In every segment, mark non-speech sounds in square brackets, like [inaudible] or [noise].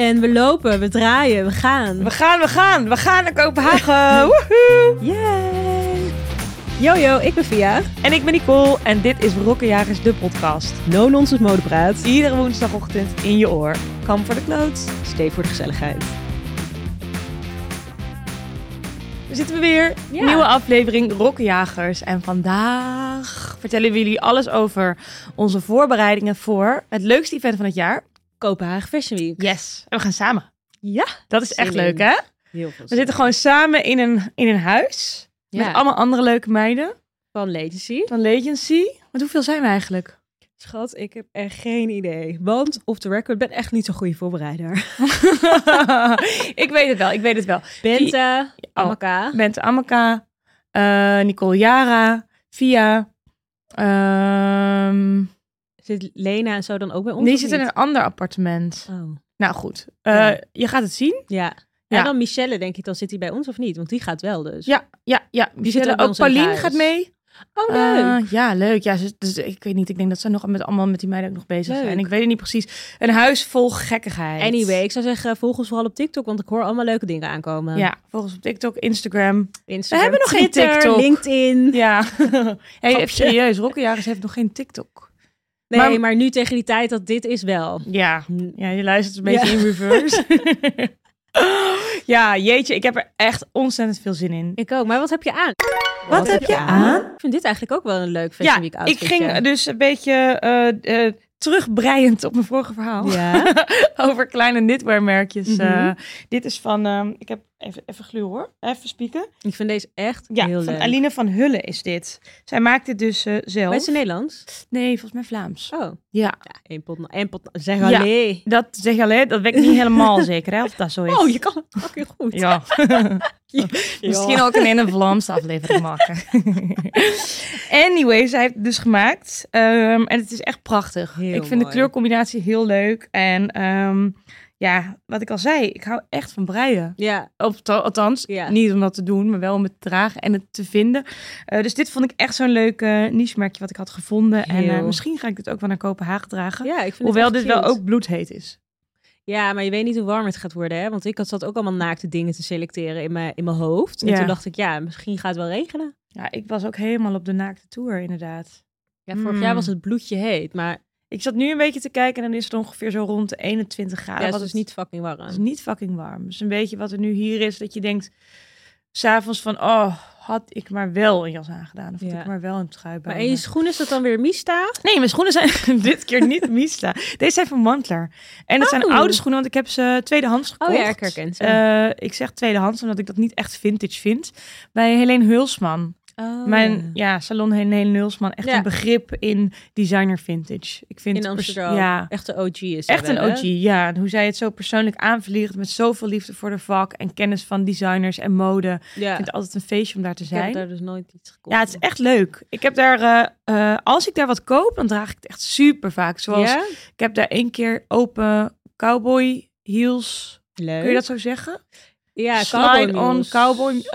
En we lopen, we draaien, we gaan. We gaan, we gaan, we gaan naar Kopenhagen. [laughs] Woehoe! Yay! Yo yo, ik ben Via. En ik ben Nicole en dit is Rokkenjagers, de podcast. No nonsense modepraat. Iedere woensdagochtend in je oor. Kam voor de kloot. Stay voor de gezelligheid. We zitten we weer. Ja. Nieuwe aflevering Rokkenjagers. En vandaag vertellen we jullie alles over onze voorbereidingen voor het leukste event van het jaar. Kopenhagen Fashion Week. Yes. En we gaan samen. Ja. Dat is echt leuk, hè? Heel veel We zitten gewoon samen in een, in een huis. ja. Met allemaal andere leuke meiden. van Latency. Van Legency. Maar hoeveel zijn we eigenlijk? Schat, ik heb echt geen idee. Want, off the record, ben echt niet zo'n goede voorbereider. [laughs] ik weet het wel, ik weet het wel. Bente, Oh. Amaka. Bente Amaka, eh, Nicole Jara, Via. ehm, Zit Lena en zo dan ook bij ons? die of zit in een ander appartement. Oh. Nou goed, eh, Ja. je gaat het zien. Ja. Ja. En dan Michelle, denk ik, dan zit hij bij ons of niet? Want die gaat wel dus. Ja, ja, ja. Die Michelle, ook ons Pauline gaat mee. Oh, leuk. Eh, ja, leuk. Ja, ze- dus, ik weet niet. Ik denk dat ze nog met allemaal met die meiden ook nog bezig Leuk. zijn. Ik weet het niet precies. Een huis vol gekkigheid. Anyway, ik zou zeggen, volg ons vooral op TikTok, want ik hoor allemaal leuke dingen aankomen. Ja, volgens op TikTok, Instagram. Instagram, We hebben nog geen Twitter, TikTok. LinkedIn. Ja. [laughs] hey, serieus. Rokkenjagers heeft nog geen TikTok. Nee, Maar- maar, nu tegen die tijd dat dit is wel. Ja, ja je luistert een beetje Ja. in reverse. [laughs] ja, jeetje, ik heb er echt ontzettend veel zin in. Ik ook. Maar wat heb je aan? Wat heb je aan? Ik vind dit eigenlijk ook wel een leuk Fashion Ja, Week ik ging dus een beetje eh, eh, terugbreiend op mijn vorige verhaal. Ja. [laughs] Over kleine knitwear-merkjes. Mhm. Eh, dit is van, ehm, ik heb even, even gluw hoor, even spieken. ik vind deze echt Ja, heel van leuk. Aline van Hulle is dit. Zij maakt dit dus eh, zelf. Weet ze Nederlands? Nee, volgens mij Vlaams. Oh. Ja, Ja, één pot. één pot zeg Ja. allee. dat zeg je alleen, dat weet ik niet helemaal [laughs] zeker hè, of dat zo is. Oh, je kan het fucking goed. Ja. [laughs] Misschien ook een in een Vlaamse aflevering maken. [laughs] anyway, zij heeft het dus gemaakt. Ehm, en het is echt prachtig. Heel ik vind de kleurcombinatie heel leuk. En ehm, ja, wat ik al zei, ik hou echt van breien. Ja, Of, to- althans, Ja. niet om dat te doen, maar wel om het te dragen en het te vinden. Eh, dus dit vond ik echt zo'n leuk eh niche-merkje wat ik had gevonden. En eh, misschien ga ik dit ook wel naar Kopenhagen dragen. ja ik vind Hoewel dit wel ook bloedheet is. Ja, maar je weet niet hoe warm het gaat worden, hè? Want ik had zat ook allemaal naakte dingen te selecteren in mijn, in mijn hoofd. En Ja. toen dacht ik, ja, misschien gaat het wel regenen. Ja, ik was ook helemaal op de naakte tour, inderdaad. Ja, vorig Hmm. jaar was het bloedje heet, maar Ik zat nu een beetje te kijken en dan is het ongeveer zo rond de 21 graden. ja, het wat het niet fucking warm. het is niet fucking warm. Dus een beetje wat er nu hier is, dat je denkt, s'avonds van, oh, had ik maar wel een jas aangedaan. Of had Ja. ik maar wel een trui bij Maar en je schoen is dat dan weer Mista? Nee, mijn schoenen zijn [laughs] dit keer niet Mista. Deze zijn van Mantler. En het zijn Oh. oude schoenen, want ik heb ze tweedehands gekocht. Oh ja, ik herken ze. Eh, ik zeg tweedehands, omdat ik dat niet echt vintage vind. Bij Helene Hulsman. Oh, Mijn ja, salon Helene Hulsman. Echt Ja. een begrip in designer vintage. Ik vind in Amsterdam. Ja, Echt de OG is Echt een hè? OG, ja. En Hoe zij het zo persoonlijk aanvliegt met zoveel liefde voor de vak en kennis van designers en mode. Ja, Ik vind het altijd een feestje om daar te ik heb zijn. daar dus nooit iets gekocht. Ja, het is echt leuk. Ik heb daar, eh, eh, als ik daar wat koop, dan draag ik het echt super vaak. Zoals, ik heb daar één keer open cowboy heels. Leuk. Kun je dat zo zeggen? Ja, Slide cowboy on mules.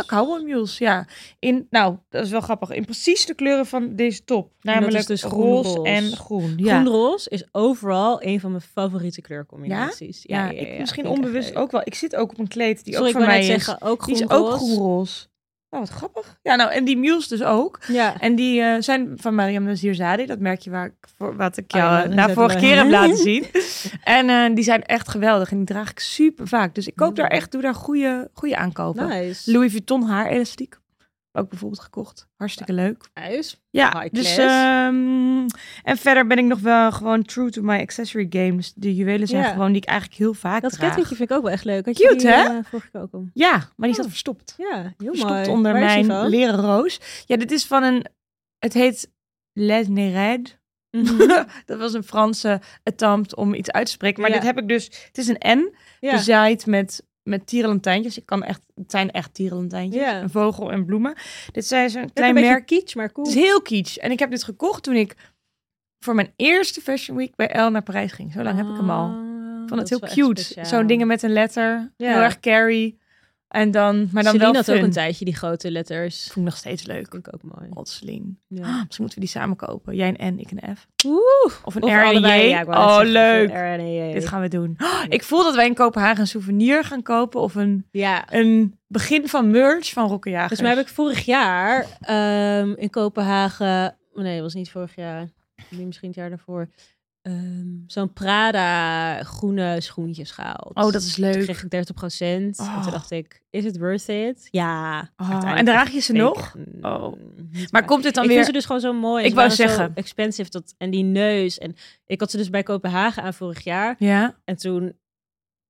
cowboy, mules, ja. In, nou, dat is wel grappig. In precies de kleuren van deze top. Namelijk dus roze groen-roze. en groen. Ja. Groen-roze is overal een van mijn favoriete kleurcombinaties. Ja, ik misschien ik onbewust ook wel. Ik zit ook op een kleed die Sorry, ook van mij is. zeggen, ook Die is ook groenroze. Oh, wat grappig. Ja, nou, en die mules dus ook. Ja. En die eh, zijn van Mariam Nazirzade. Dat merk je waar ik voor, wat ik Oh ja, jou uh, na vorige keer heb laten zien. [laughs] En eh, die zijn echt geweldig. En die draag ik super vaak. Dus ik koop daar echt, doe daar goede, goede aankopen. Nice. Louis Vuitton haar elastiek. Ook bijvoorbeeld gekocht. Hartstikke leuk. Nice. Ja, High dus class. ehm, en verder ben ik nog wel gewoon true to my accessory games. De juwelen zijn Ja. gewoon die ik eigenlijk heel vaak Dat kettingje vind ik ook wel echt leuk. Had Cute, die, hè? eh, vorige keer ook om. Ja, maar die Oh. staat verstopt. Ja, heel Verstopt mooi. onder Waar mijn leren roos. Ja, dit is van een... Het heet Les Nerades. Mhm. [laughs] dat was een Franse attempt om iets uit te spreken. Maar Ja. dit heb ik dus... Het is een N, ja. bezaaid met, met tierenlantijntjes. Ik kan echt... Het zijn echt tierenlantijntjes. Een vogel en bloemen. Dit zijn zo'n Klein een merk. kitsch, maar cool. Het is heel kitsch. En ik heb dit gekocht toen ik voor mijn eerste Fashion Week bij Elle naar Parijs ging. Zo lang heb ik hem al. Ah, Ik vond het heel cute. Zo'n dingen met een letter. Heel erg carry. En dan, maar dan Celine wel had ook een tijdje die grote letters. Vond ik nog steeds leuk. Vind ik ook mooi. God, Celine. Ja. Ah, misschien moeten we die samen kopen. Jij een N, ik een F. Oeh, Of een of R en allebei. J. Ja, oh, leuk. R. Dit gaan we doen. Oh, ik voel dat wij in Kopenhagen een souvenir gaan kopen. Of een, Ja, een begin van merch van Rokkenjagers. Volgens mij heb ik vorig jaar ehm, in Kopenhagen... oh Nee, dat was niet vorig jaar. Misschien het jaar daarvoor. Ehm, Zo'n Prada groene schoentjes gehaald. Oh, dat is Toen leuk. kreeg ik 30 procent. En Oh. toen dacht ik, is het worth it? Ja. Oh, en draag je ze nog? ik, mm, Oh. Maar komt dit dan ik weer... vind ze dus gewoon zo mooi. Ik Ze wou zeggen. expensive. Dat, en die neus. En ik had ze dus bij Kopenhagen aan vorig jaar. Ja. En toen,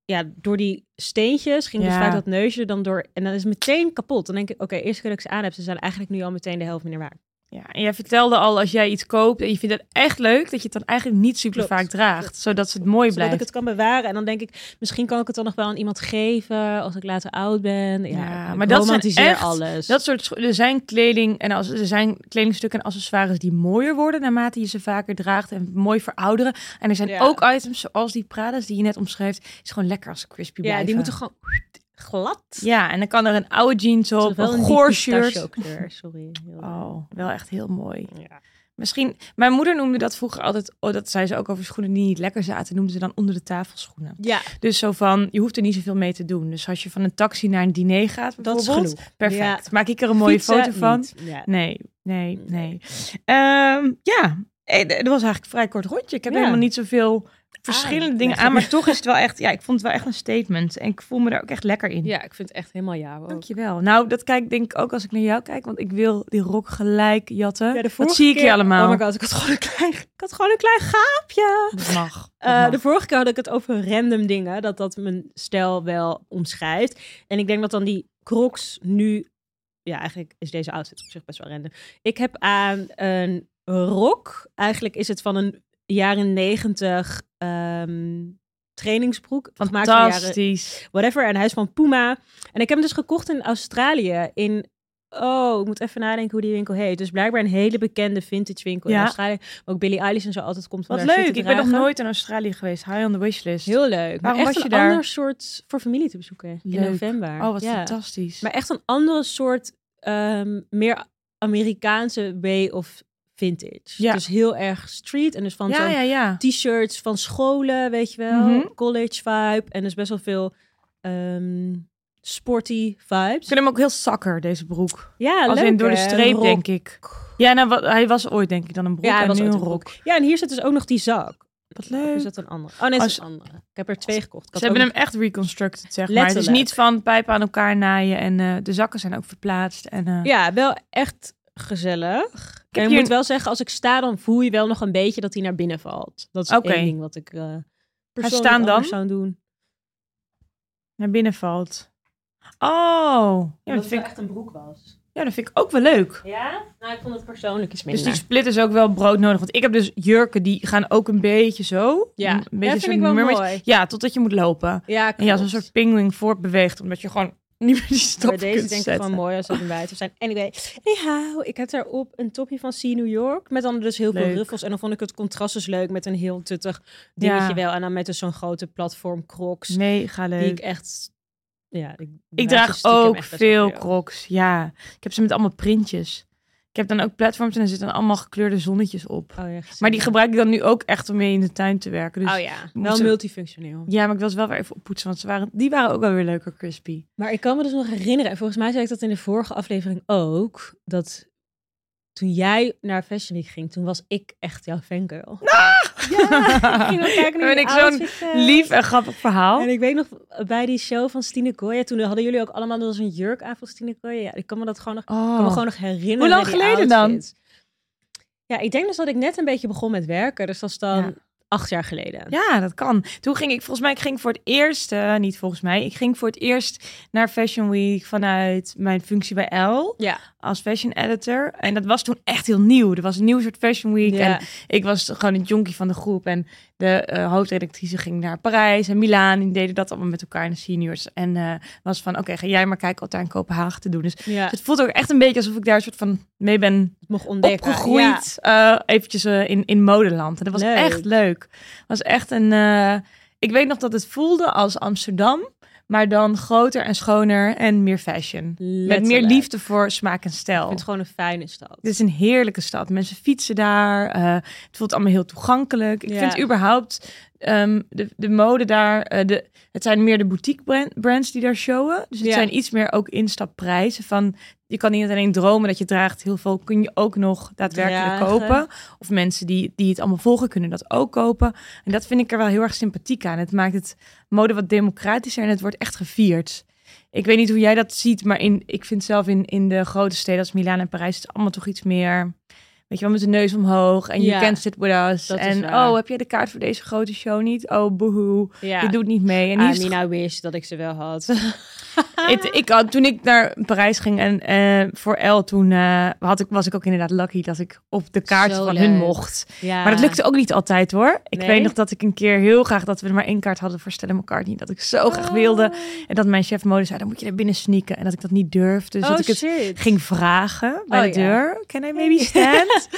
ja, door die steentjes ging dus vaak dat neusje dan door. En dan is het meteen kapot. Dan denk ik, oké, eerst keer dat ik ze aan heb, ze zijn eigenlijk nu al meteen de helft minder waard. Ja. En jij vertelde al, als jij iets koopt en je vindt het echt leuk, dat je het dan eigenlijk niet super Klopt. vaak draagt. Zodat het mooi Zodat blijft. ik het kan bewaren. En dan denk ik, misschien kan ik het dan nog wel aan iemand geven als ik later oud ben. Ja, Ja, maar dat zijn romantiseer echt- alles. Dat soort, er zijn kleding en als, er zijn kledingstukken en accessoires die mooier worden naarmate je ze vaker draagt en mooi verouderen. En er zijn Ja. ook items zoals die Prada's die je net omschrijft, is gewoon lekker als crispy ja, blijven. die moeten gewoon glad. Ja, en dan kan er een oude jeans op, wel een een goor diep shirt. pistachio-kleur, Sorry. Heel- Oh, wel echt heel mooi. Ja. Misschien, mijn moeder noemde dat vroeger altijd, oh, dat zei ze ook over schoenen die niet lekker zaten, noemde ze dan onder de tafel schoenen. ja, Dus zo van, je hoeft er niet zoveel mee te doen. Dus als je van een taxi naar een diner gaat, dat is bijvoorbeeld, genoeg. perfect. Ja. Maak ik er een mooie Fietsen foto van. Ja. Nee, nee, nee. Nee. Ehm, ja, eh, dat was eigenlijk een vrij kort rondje. Ik heb Ja. helemaal niet zoveel verschillende Ah, dingen aan, maar toch is het wel echt, ja, ik vond het wel echt een statement. En ik voel me daar ook echt lekker in. ja, ik vind het echt helemaal ja. ook. Dankjewel. Nou, dat kijk denk ik ook als ik naar jou kijk, want ik wil die rok gelijk jatten. Ja, de Wat zie ik keer- je allemaal? Oh my god, ik had gewoon een klein, ik had gewoon een klein gaapje. Dat mag. dat Eh, mag. de vorige keer had ik het over random dingen, dat dat mijn stijl wel omschrijft. En ik denk dat dan die crocs nu, ja, eigenlijk is deze outfit op zich best wel random. Ik heb aan een rok, eigenlijk is het van een jaren negentig ehm, trainingsbroek. van de jaren Fantastisch. whatever. En hij is van Puma. En ik heb hem dus gekocht in Australië. In, oh, ik moet even nadenken hoe die winkel heet. Dus blijkbaar een hele bekende vintage winkel in Ja. Australië. Waar ook Billie Eilish en zo altijd komt. Van Wat leuk. Ik ben nog nooit in Australië geweest. High on the wishlist. Heel leuk. Maar echt was je een daar? ander soort voor familie te bezoeken in november. Oh, wat Ja. fantastisch. Maar echt een andere soort, ehm, meer Amerikaanse way of vintage. Ja. Dus heel erg street. En dus van ja, ja, ja. t-shirts van scholen, weet je wel. Mhm. College vibe. En dus best wel veel ehm, sporty vibes. Ik vind hem ook heel zakker, deze broek. Ja, Als leuk, in door de streep, denk ik. Ja, nou, wat, hij was ooit denk ik dan een broek Ja, hij en was nu een rok. broek. Ja, en hier zit dus ook nog die zak. Wat Of leuk. is dat een andere? Oh nee, dat is een andere. Ik heb er twee gekocht. Ze hebben hem echt reconstructed, zeg maar. Het is niet van pijpen aan elkaar naaien en eh, de zakken zijn ook verplaatst. En, eh, Ja, wel echt gezellig. En ik hier moet een- wel zeggen, als ik sta, dan voel je wel nog een beetje dat hij naar binnen valt. Dat is Oké. één ding wat ik uh, persoonlijk staan dan? zou doen. naar binnen valt. Oh, ja, Ja, dat vind ik, echt een broek was. ja, dat vind ik ook wel leuk. Ja? Nou, ik vond het persoonlijk iets Dus minder. die split is ook wel brood nodig. Want ik heb dus jurken die gaan ook een beetje zo. ja, Een beetje dat vind ik wel mermaid- mooi. Ja, totdat je moet lopen. Ja, En ja, zo'n klopt. soort pinguïn voortbeweegt. Omdat je gewoon niet meer die stap Maar deze denk ik gewoon mooi als het een buiten zijn. Anyway, anyhow, ik heb daarop een topje van See New York. Met dan dus heel veel ruffels. En dan vond ik het contrast dus leuk met een heel tuttig dingetje Ja. wel. En dan met dus zo'n grote platform crocs. Mega leuk. Die ik echt... Ja, ik, Ik draag ook veel crocs. Ja, ik heb ze met allemaal printjes. Ik heb dan ook platforms en er zitten allemaal gekleurde zonnetjes op. Oh, ja. Maar die gebruik ik dan nu ook echt om mee in de tuin te werken. Dus oh ja, wel ze- multifunctioneel. ja, maar ik ze wel weer even oppoetsen, want ze waren, die waren ook wel weer leuker crispy. Maar ik kan me dus nog herinneren, en volgens mij zei ik dat in de vorige aflevering ook, dat toen jij naar Fashion Week ging, toen was ik echt jouw fangirl. [laughs] Ja, ik kijken naar Ben ik zo'n eh. Lief en grappig verhaal. En ik weet nog, bij die show van Stine Koya, toen hadden jullie ook allemaal dus een jurk aan van Stine Koya. Ja, ik kan me dat gewoon nog, kan me Oh. gewoon nog herinneren. Hoe lang geleden dan? Ja, ik denk dus dat ik net een beetje begon met werken. Dus dat is dan Ja. Acht jaar geleden. Ja, dat kan. Toen ging ik, volgens mij, ik ging voor het eerst, eh, niet volgens mij, ik ging voor het eerst naar Fashion Week vanuit mijn functie bij L Ja. als fashion editor. En dat was toen echt heel nieuw. Er was een nieuw soort Fashion Week Ja. en ik was gewoon een jonkie van de groep. En de eh, hoofdredactrice ging naar Parijs en Milaan. En deden dat allemaal met elkaar in de seniors. En eh, was van, oké, ga jij maar kijken wat daar in Kopenhagen te doen is. ja, Dus het voelt ook echt een beetje alsof ik daar een soort van mee ben mocht ontdekken. Ja. opgegroeid. eventjes in, in modeland. En dat was Leuk. echt leuk. Was echt een... eh, ik weet nog dat het voelde als Amsterdam. maar dan groter en schoner en meer fashion. Met meer liefde voor smaak en Ik stijl. vind het gewoon een fijne stad. Het is een heerlijke stad. Mensen fietsen daar. eh, het voelt allemaal heel toegankelijk. Ik Ja. vind überhaupt ehm, de, de mode daar. eh, de, het zijn meer de boutique brand- brands die daar showen. Dus het Ja. zijn iets meer ook instapprijzen. Van je kan niet alleen dromen dat je draagt. Heel veel kun je ook nog daadwerkelijk Dragen. kopen. Of mensen die, die het allemaal volgen kunnen dat ook kopen. En dat vind ik er wel heel erg sympathiek aan. Het maakt het mode wat democratischer en het wordt echt gevierd. Ik weet niet hoe jij dat ziet, maar in, ik vind zelf in, in de grote steden als Milaan en Parijs is het allemaal toch iets meer. Weet je wel, met de neus omhoog en you can't sit with us. En oh, heb jij de kaart voor deze grote show niet? Oh, boehoe. Je doet niet mee. En I het mean, I wish dat ik ze wel had. [laughs] [laughs] het, ik had, toen ik naar Parijs ging en eh, voor El, toen eh, had ik, was ik ook inderdaad lucky dat ik op de kaart Zo van hun mocht. ja. Maar dat lukte ook niet altijd hoor. Ik Nee? weet nog dat ik een keer heel graag dat we er maar één kaart hadden voor Stella McCartney. Dat ik zo graag wilde. Oh. En dat mijn chef mode zei, dan moet je er binnen sneaken. En dat ik dat niet durfde. Dus oh dat ik het ging vragen bij Oh, de ja. deur. Can I maybe [laughs] stand? [laughs]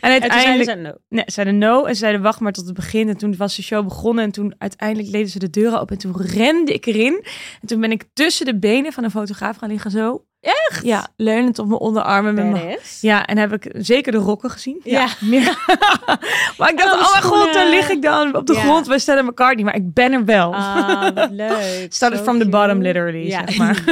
en En uiteindelijk... ze no. Nee, ze zeiden no. En ze zeiden wacht maar tot het begin. En toen was de show begonnen. En toen uiteindelijk deden ze de deuren open. En toen rende ik erin. En toen ben ik tussen de benen van een fotograaf gaan liggen zo. Echt? Ja, leunend op mijn onderarmen. Met mijn... Ja, en heb ik zeker de rokken gezien. Ja. meer. [laughs] maar ik dacht, Oh, mijn god, daar lig ik dan op de Ja. grond bij Stella McCartney. Maar ik ben er wel. Ah, [laughs] leuk. Started from the bottom, literally, Ja. zeg maar.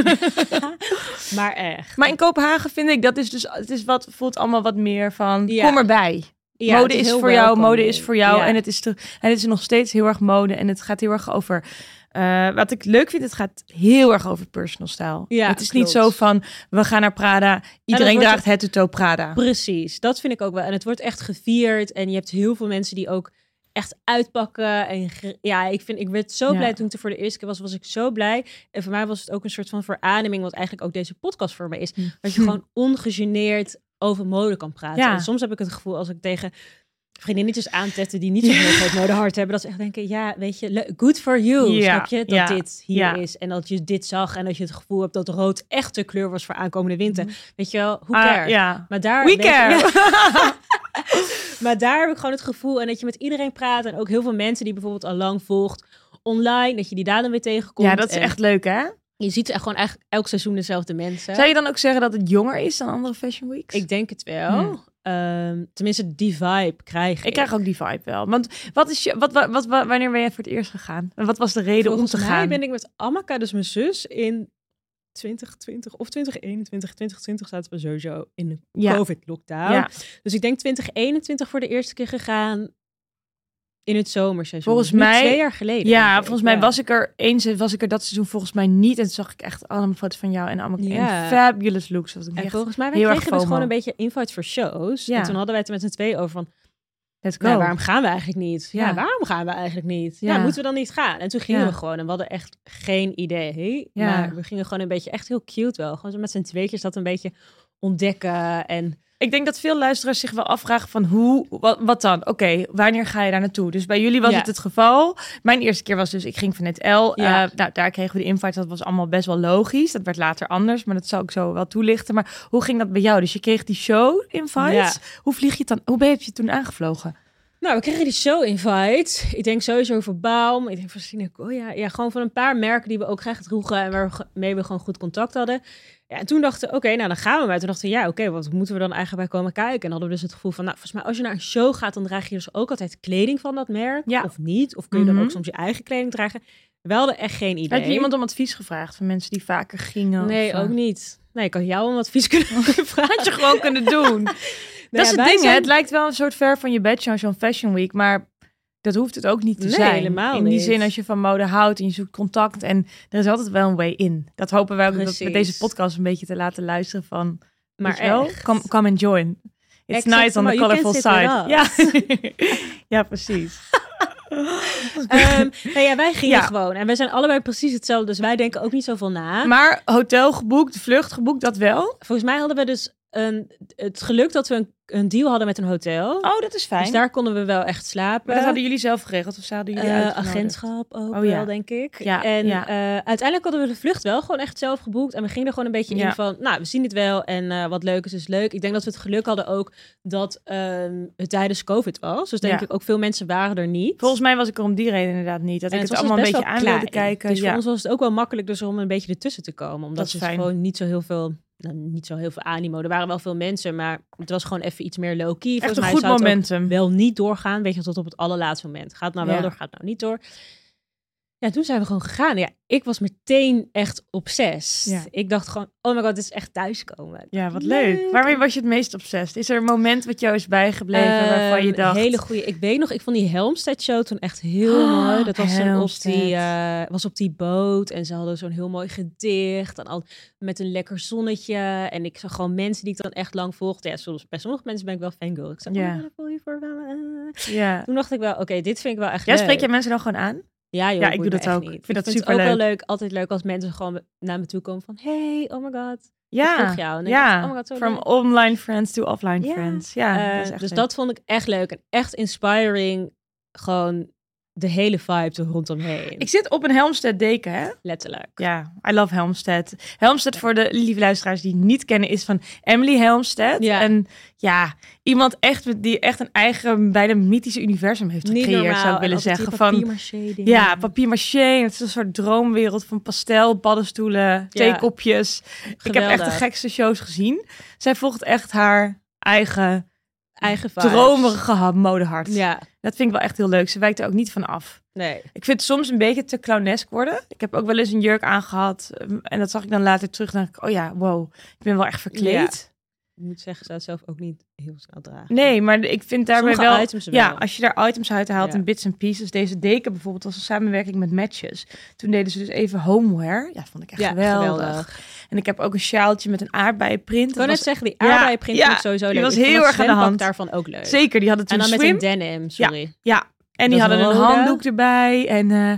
[laughs] maar echt. Maar in Kopenhagen vind ik, dat is dus, het is wat, voelt allemaal wat meer van, kom erbij. Ja, mode is voor jou, mode is voor jou. En, het is te, en het is nog steeds heel erg mode. En het gaat heel erg over. Eh, wat ik leuk vind, het gaat heel erg over personal style. Ja, het is niet zo van we gaan naar Prada. Iedereen draagt head-to-toe Prada. Precies, dat vind ik ook wel. En het wordt echt gevierd. En je hebt heel veel mensen die ook echt uitpakken. En ja, ik, vind, ik werd zo Ja. blij toen ik er voor de eerste keer was. Was ik zo blij. En voor mij was het ook een soort van verademing. Wat eigenlijk ook deze podcast voor me is. Dat je gewoon ongegeneerd over mode kan praten. Ja. En soms heb ik het gevoel als ik tegen vriendinnetjes aantetten die niet zo'n heel groot modehart hebben, dat ze echt denken, ja, weet je, good for you, Ja, snap je, dat ja, dit hier ja. is en dat je dit zag en dat je het gevoel hebt dat rood echt de kleur was voor aankomende winter. Weet je wel, hoe Ah, cares? ja. Maar daar, We je- care. [laughs] Maar daar heb ik gewoon het gevoel en dat je met iedereen praat en ook heel veel mensen die bijvoorbeeld al lang volgt online, dat je die daar dan weer tegenkomt. ja, dat is En echt leuk hè? Je ziet echt gewoon eigenlijk elk seizoen dezelfde mensen. Zou je dan ook zeggen dat het jonger is dan andere fashion weeks? Ik denk het wel. Hmm. Ehm, tenminste, die vibe krijg ik. Ik krijg ook die vibe wel. Want wat is je, wat, wat, wat, wanneer ben jij voor het eerst gegaan? En wat was de reden Volgens om te mij gaan? ben ik met Amaka, dus mijn zus, in 2020 of 2021, 2020 zaten we sowieso in de Ja. COVID-lockdown. Ja. Dus ik denk 2021 voor de eerste keer gegaan in het zomerseizoen. Volgens mij- twee jaar geleden. Ja, volgens mij Ja. was ik er eens, was ik er dat seizoen volgens mij niet. En toen zag ik echt allemaal foto's van jou en allemaal Ja. fabulous looks. Ik En volgens mij wij heel erg kregen dus gewoon een beetje invites voor shows. Ja. En toen hadden wij het er met z'n twee over van, let's go. nou, waarom gaan we eigenlijk niet? Ja. Ja. waarom gaan we eigenlijk niet? Ja. Ja. moeten we dan niet gaan? En toen gingen we gewoon en we hadden echt geen idee. Ja. Maar we gingen gewoon een beetje echt heel cute wel. Gewoon zo met z'n tweetjes dat een beetje ontdekken en Ik denk dat veel luisteraars zich wel afvragen van hoe, wat, wat dan? Oké, wanneer ga je daar naartoe? Dus bij jullie was Ja. het het geval. Mijn eerste keer was dus, ik ging van het L. Ja. Eh, nou, daar kregen we de invite. Dat was allemaal best wel logisch. Dat werd later anders, maar dat zal ik zo wel toelichten. Maar hoe ging dat bij jou? Dus je kreeg die show invites. Ja. Hoe vlieg je het dan? Hoe ben je je toen aangevlogen? Nou, we kregen die show invite. Ik denk sowieso voor Baum. Ik denk voor Sineco. Ja, ja, gewoon van een paar merken die we ook graag droegen en waarmee we gewoon goed contact hadden. Ja, en toen dachten we, oké, nou dan gaan we maar. Toen dachten we, ja, oké, wat moeten we dan eigenlijk bij komen kijken? En hadden we dus het gevoel van, nou, volgens mij als je naar een show gaat, dan draag je dus ook altijd kleding van dat merk. Ja. Of niet. Of kun je dan Mhm. ook soms je eigen kleding dragen. We hadden echt geen idee. Heb je iemand om advies gevraagd van mensen die vaker gingen? Nee, of, ook niet. Nee, ik had jou om advies [laughs] kunnen vragen. Had je gewoon kunnen doen. [laughs] dat is het ding, zijn- Het lijkt wel een soort ver van je bedshow, zo'n fashion week, maar dat hoeft het ook niet te Nee, zijn. helemaal in die niet. zin, als je van mode houdt en je zoekt contact en er is altijd wel een way in. Dat hopen wij ook dat met deze podcast een beetje te laten luisteren van, Maar wel, come, come and join. It's Exact, nice on the colorful side. Ja. [laughs] ja, precies. [laughs] Nou ja, wij gingen Ja. gewoon. En wij zijn allebei precies hetzelfde. Dus wij denken ook niet zoveel na. Maar hotel geboekt, vlucht geboekt, dat wel? Volgens mij hadden we dus een, het geluk dat we een, een deal hadden met een hotel. Oh, dat is fijn. dus daar konden we wel echt slapen. Maar dat hadden jullie zelf geregeld of hadden jullie uitgenodigd? agentschap ook Oh, wel, ja. denk ik. Ja, en ja. eh, uiteindelijk hadden we de vlucht wel gewoon echt zelf geboekt. En we gingen er gewoon een beetje Ja. in van, nou, we zien het wel. En eh, wat leuk is, is leuk. Ik denk dat we het geluk hadden ook dat ehm, het tijdens COVID was. Dus denk ik ook veel mensen waren er niet. Volgens mij was ik er om die reden inderdaad niet. Dat En ik het, allemaal dus een beetje aan wilde kijken. Dus voor ons was het ook wel makkelijk dus om een beetje ertussen te komen. Omdat Dat is fijn. gewoon niet zo heel veel... Nou, niet zo heel veel animo. Er waren wel veel mensen, maar het was gewoon even iets meer low-key. Echt Volgens een mij goed zou momentum. wel niet doorgaan. Weet je, tot op het allerlaatste moment. Gaat nou wel Ja. door, gaat nou niet door. Ja, toen zijn we gewoon gegaan. Ja, ik was meteen echt obsessed. Ja. Ik dacht gewoon, oh my god, dit is echt thuiskomen. Ja, wat leuk. Waarmee was je het meest obsessed? Is er een moment wat jou is bijgebleven waarvan je Ehm, dacht... Hele goede. Ik weet nog, ik vond die Helmstedt show toen echt heel Oh, mooi. Dat was, op die, eh, was op die boot en ze hadden zo'n heel mooi gedicht. En al met een lekker zonnetje. En ik zag gewoon mensen die ik dan echt lang volgde. Ja, soms, bij sommige mensen ben ik wel fangirl. Ik zei, Ja. oh, voel je voor wel. eh. Ja. Toen dacht ik wel, oké, dit vind ik wel echt Ja, leuk. spreek jij mensen dan gewoon aan? Ja, joh, Ja, ik doe dat ook. niet. Ik vind dat het ook wel leuk. Altijd leuk als mensen gewoon naar me toe komen van... Hey, oh my god. Ja. volg jou. En ik, ja. oh my god, zo From leuk. online friends to offline Ja. friends. Ja, Eh, dat is echt dus leuk. dat vond ik echt leuk. En echt inspiring. Gewoon de hele vibe er rondomheen. Ik zit op een Helmstedt deken, hè? Letterlijk. Ja, I love Helmstedt. Helmstedt, voor de lieve luisteraars die het niet kennen, is van Emily Helmstedt. Ja. En ja, iemand echt die echt een eigen, bijna mythische universum heeft gecreëerd, zou ik willen zeggen. Van, ja, papier-maché. Het is een soort droomwereld van pastel, paddenstoelen, theekopjes. Ik heb echt de gekste shows gezien. Zij volgt echt haar eigen Eigen dromerige ha- modehart. Ja, Dat vind ik wel echt heel leuk. Ze wijkt er ook niet van af. nee. Ik vind het soms een beetje te clownesk worden. Ik heb ook wel eens een jurk aangehad. um, En dat zag ik dan later terug. Dan dacht ik, oh ja, wow. Ik ben wel echt verkleed. Ik moet zeggen, ze zou het zelf ook niet heel snel dragen. Nee, maar ik vind daarbij Sommige wel... items wel. Ja, als je daar items uit haalt Ja. en bits en pieces. Deze deken bijvoorbeeld was een samenwerking met Matches. Toen deden ze dus even homeware. Ja, vond ik echt Ja, geweldig. geweldig. En ik heb ook een sjaaltje met een aardbeienprint. Ik wou net was zeggen, die aardbeienprint ja, sowieso die leuk. was Ik vond heel erg aan de hand. daarvan ook leuk. Zeker, die hadden En toen dan swim. met een denim, sorry. Ja, en die hadden een handdoek erbij. En eh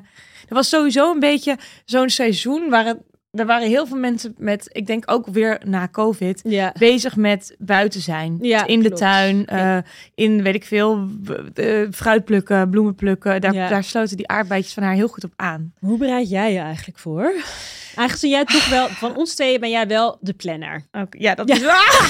er was sowieso een beetje zo'n seizoen waar het, er waren heel veel mensen met, ik denk ook weer na COVID, Ja. bezig met buiten zijn. Ja, in de klopt. tuin, eh, in weet ik veel, eh, fruit plukken, bloemen plukken. Daar, daar sloten die aardbeidjes van haar heel goed op aan. Hoe bereid jij je eigenlijk voor? Aangezien jij toch wel, van ons tweeën ben jij wel de planner. Ja, dat is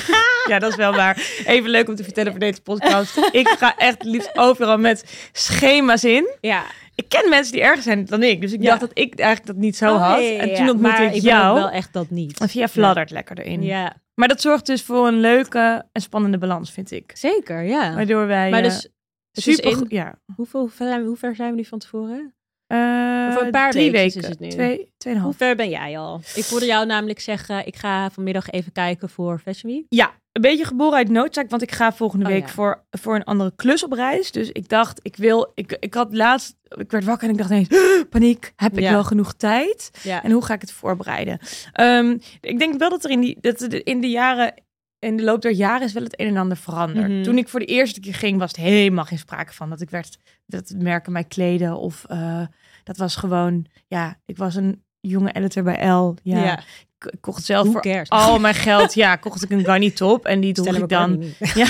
[laughs] ja, dat is wel waar. Even leuk om te vertellen voor deze podcast. Ik ga echt liefst overal met schema's in. Ja, Ik ken mensen die erger zijn dan ik. Dus ik Ja. dacht dat ik eigenlijk dat niet zo had. en toen ontmoette ik ik jou. wel echt dat niet. En via fladdert lekker erin. Ja, Maar dat zorgt dus voor een leuke en spannende balans, vind ik. zeker, ja. Waardoor wij Maar eh, dus, super... in- goed- Ja. hoeveel, hoe, ver, zijn we- hoe ver zijn we nu van tevoren? Eh, Over een paar drie weken. is het nu. Twee, tweeënhalf. Hoe ver ben jij al? Ik hoorde jou namelijk zeggen, ik ga vanmiddag even kijken voor Fashion Week. Ja, een beetje geboren uit noodzaak, want ik ga volgende Oh, week ja. voor, voor een andere klus op reis. Dus ik dacht, ik wil, ik, ik had laatst, ik werd wakker en ik dacht ineens, [gasps] paniek, heb ik Ja. wel genoeg tijd? Ja, En hoe ga ik het voorbereiden? Ehm, ik denk wel dat er in, die, dat in de jaren, in de loop der jaren is wel het een en ander veranderd. Mhm. Toen ik voor de eerste keer ging, was het helemaal geen sprake van dat ik werd, dat merken mij kleden of eh, dat was gewoon, ja, ik was een jonge editor bij L. Ja, ja. Ik, kocht zelf voor al mijn geld, ja, kocht ik een Ganni top en die droeg ik dan. Ja.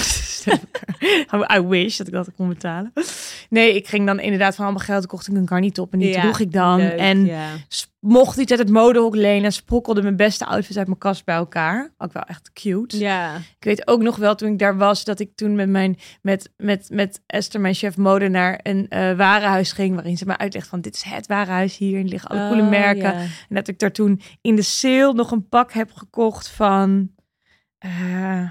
[laughs] I wish dat ik dat kon betalen. Nee, ik ging dan inderdaad van al mijn geld, kocht ik een Garni top en die Ja, droeg ik dan. Leuk, en ja. Mocht iets uit het modehok lenen, sprokkelde mijn beste outfits uit mijn kast bij elkaar. Ook wel echt cute. ja, Ik weet ook nog wel toen ik daar was, dat ik toen met mijn met, met, met Esther, mijn chef mode, naar een eh warenhuis ging. Waarin ze mij uitlegt van dit is het warenhuis hier. En liggen alle coole Oh, merken. ja. En dat ik daar toen in de sale nog een pak heb gekocht van. eh,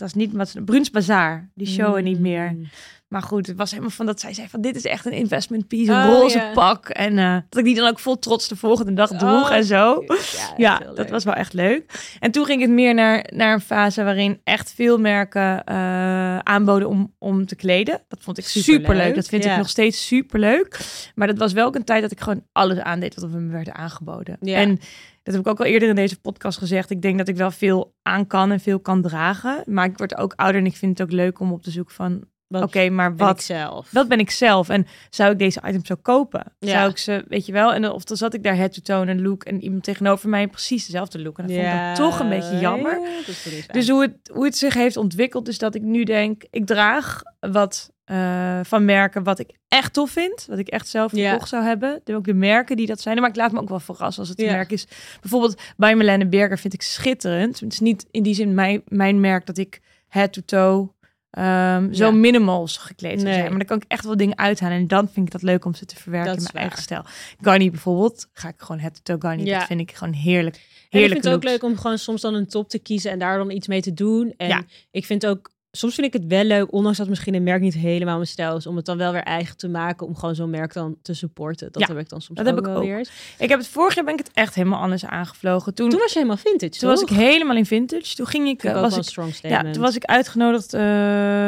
dat is niet wat Bruns Bazaar. Die showen niet meer. Mm. Maar goed, het was helemaal van dat zij zei van dit is echt een investment piece, een Oh, roze pak. En eh, dat ik die dan ook vol trots de volgende dag droeg Oh, en zo. [laughs] Ja, dat leuk. was wel echt leuk. En toen ging het meer naar, naar een fase waarin echt veel merken eh, aanboden om, om te kleden. Dat vond ik Superleuk, super leuk. Dat vind ja. ik nog steeds super leuk. Maar dat was wel ook een tijd dat ik gewoon alles aandeed wat er me werd aangeboden. Ja. En dat heb ik ook al eerder in deze podcast gezegd. Ik denk dat ik wel veel aan kan en veel kan dragen. Maar ik word ook ouder en ik vind het ook leuk om op te zoeken van Oké, maar ben wat, ik zelf? wat ben ik zelf? En zou ik deze items zo kopen? Ja. Zou ik ze, weet je wel? En of dan zat ik daar head to toe een look en iemand tegenover mij precies dezelfde look. En dat vond ik dan toch een beetje jammer. Ja. Dus hoe het, hoe het zich heeft ontwikkeld, is dat ik nu denk, ik draag wat eh, van merken wat ik echt tof vind. Wat ik echt zelf gekocht zou hebben. Zijn ook de merken die dat zijn. Maar ik laat me ook wel verrassen als het een merk is. Bijvoorbeeld bij Melanie Berger vind ik schitterend. Het is niet in die zin mijn, mijn merk dat ik head to toe ehm, zo Ja. minimals gekleed zou zijn. Maar dan kan ik echt wel dingen uithalen. En dan vind ik dat leuk om ze te verwerken in mijn waar. eigen stijl. Garni bijvoorbeeld, ga ik gewoon head to toe Garni. Ja. Dat vind ik gewoon heerlijk. En ik vind het ook leuk om gewoon soms dan een top te kiezen en daar dan iets mee te doen. En Ja. ik vind ook, soms vind ik het wel leuk, ondanks dat misschien een merk niet helemaal mijn stijl is, om het dan wel weer eigen te maken, om gewoon zo'n merk dan te supporten. Dat Ja, heb ik dan soms dat ook heb ik ook. weer. Ik heb het vorig jaar ben ik het echt helemaal anders aangevlogen. Toen, Toen was je helemaal vintage, toen was ik helemaal in vintage. Toen ging ik, eh, ook was ik strong Ja, statement. toen was ik uitgenodigd eh,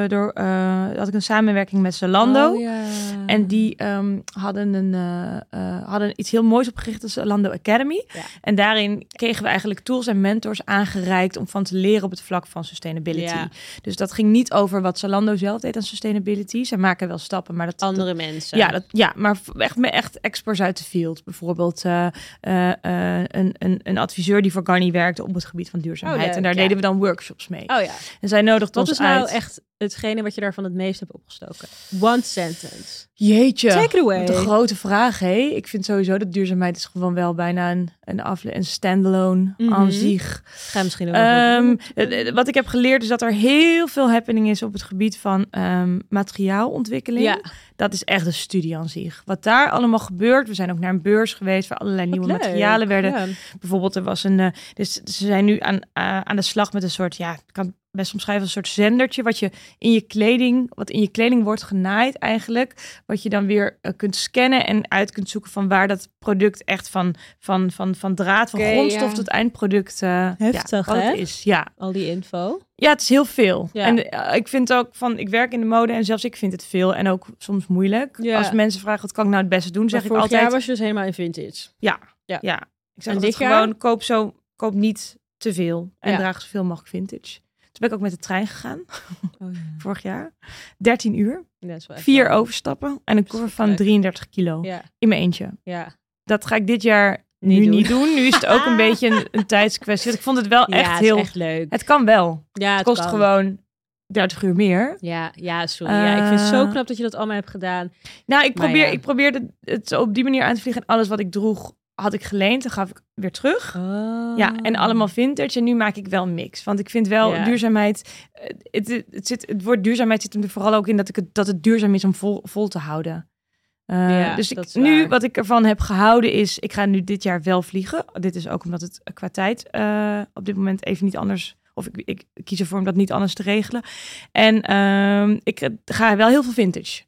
door, eh, had ik een samenwerking met Zalando. Oh, ja. En die ehm, hadden, een, eh, eh, hadden iets heel moois opgericht, als Zalando Academy. Ja. En daarin kregen we eigenlijk tools en mentors aangereikt om van te leren op het vlak van sustainability. Ja. Dus dat ging niet over wat Zalando zelf deed aan sustainability. Ze maken wel stappen, maar dat... dat- andere mensen. ja, dat, ja, maar echt, met echt experts uit de field. Bijvoorbeeld eh, een, een, een adviseur die voor Garni werkte op het gebied van duurzaamheid. Oh, leuk, en daar ja. deden we dan workshops mee. Oh ja. En zij nodigde Wat ons is nou uit. echt hetgene wat je daarvan het meest hebt opgestoken? One sentence. Jeetje. Take it away. Wat een grote vraag, hé. Ik vind sowieso dat duurzaamheid is gewoon wel bijna een, een, afle een standalone Mhm. aan zich. Ga misschien ook nog wat Ehm, eh, eh, wat ik heb geleerd is dat er heel veel happening is op het gebied van ehm, materiaalontwikkeling. Ja. Dat is echt een studie aan zich. Wat daar allemaal gebeurt. We zijn ook naar een beurs geweest waar allerlei nieuwe leuk. materialen werden Ja. Bijvoorbeeld, er was een. eh, dus ze zijn nu aan, aan de slag met een soort. Ja, kan best omschrijven als een soort zendertje. Wat je in je kleding. Wat in je kleding wordt genaaid eigenlijk. Wat je dan weer eh, kunt scannen en uit kunt zoeken van waar dat product echt van. Van, van, van draad, van grondstof ja. tot eindproduct. eh Heftig, ja, hè? is. Ja. Al die info. ja, het is heel veel. Ja. En eh, ik vind ook van. Ik werk in de mode en zelfs ik vind het veel. En ook soms moeilijk. Ja. Als mensen vragen wat kan ik nou het beste doen, zeg Maar ik vorig altijd. jaar was je dus helemaal in vintage. Ja. Ja. ja. Ik zeg altijd gewoon, koop zo, koop niet te veel. En Ja. draag zoveel mogelijk vintage. Toen ben ik ook met de trein gegaan, Oh, ja. [laughs] vorig jaar. 13 uur, vier wel- overstappen en een koffer van Verschrikkelijk. 33 kilo. Ja, In mijn eentje. ja. Dat ga ik dit jaar Niet nu doen. niet doen. Nu is het ook een [laughs] beetje een, een tijdskwestie. Ik vond het wel echt het heel... echt leuk. Het kan wel. ja, Het kost kan. gewoon 30 uur meer. Ja, ja, sorry. ja, ik vind het zo Eh, knap dat je dat allemaal hebt gedaan. Nou, ik, probeer, ja. ik probeerde het op die manier aan te vliegen. En alles wat ik droeg, had ik geleend. Dan gaf ik weer terug. Ja, en allemaal vintage. En nu maak ik wel mix. Want ik vind wel Oh. Ja. duurzaamheid. eh, Het, het, het, zit, het woord duurzaamheid zit hem er vooral ook in dat, ik het, dat het duurzaam is om vol, vol te houden. Eh, Ja, dus ik, nu wat ik ervan heb gehouden is, ik ga nu dit jaar wel vliegen. Dit is ook omdat het qua tijd eh, op dit moment even niet anders, of ik, ik kies ervoor om dat niet anders te regelen. En ehm, ik ga wel heel veel vintage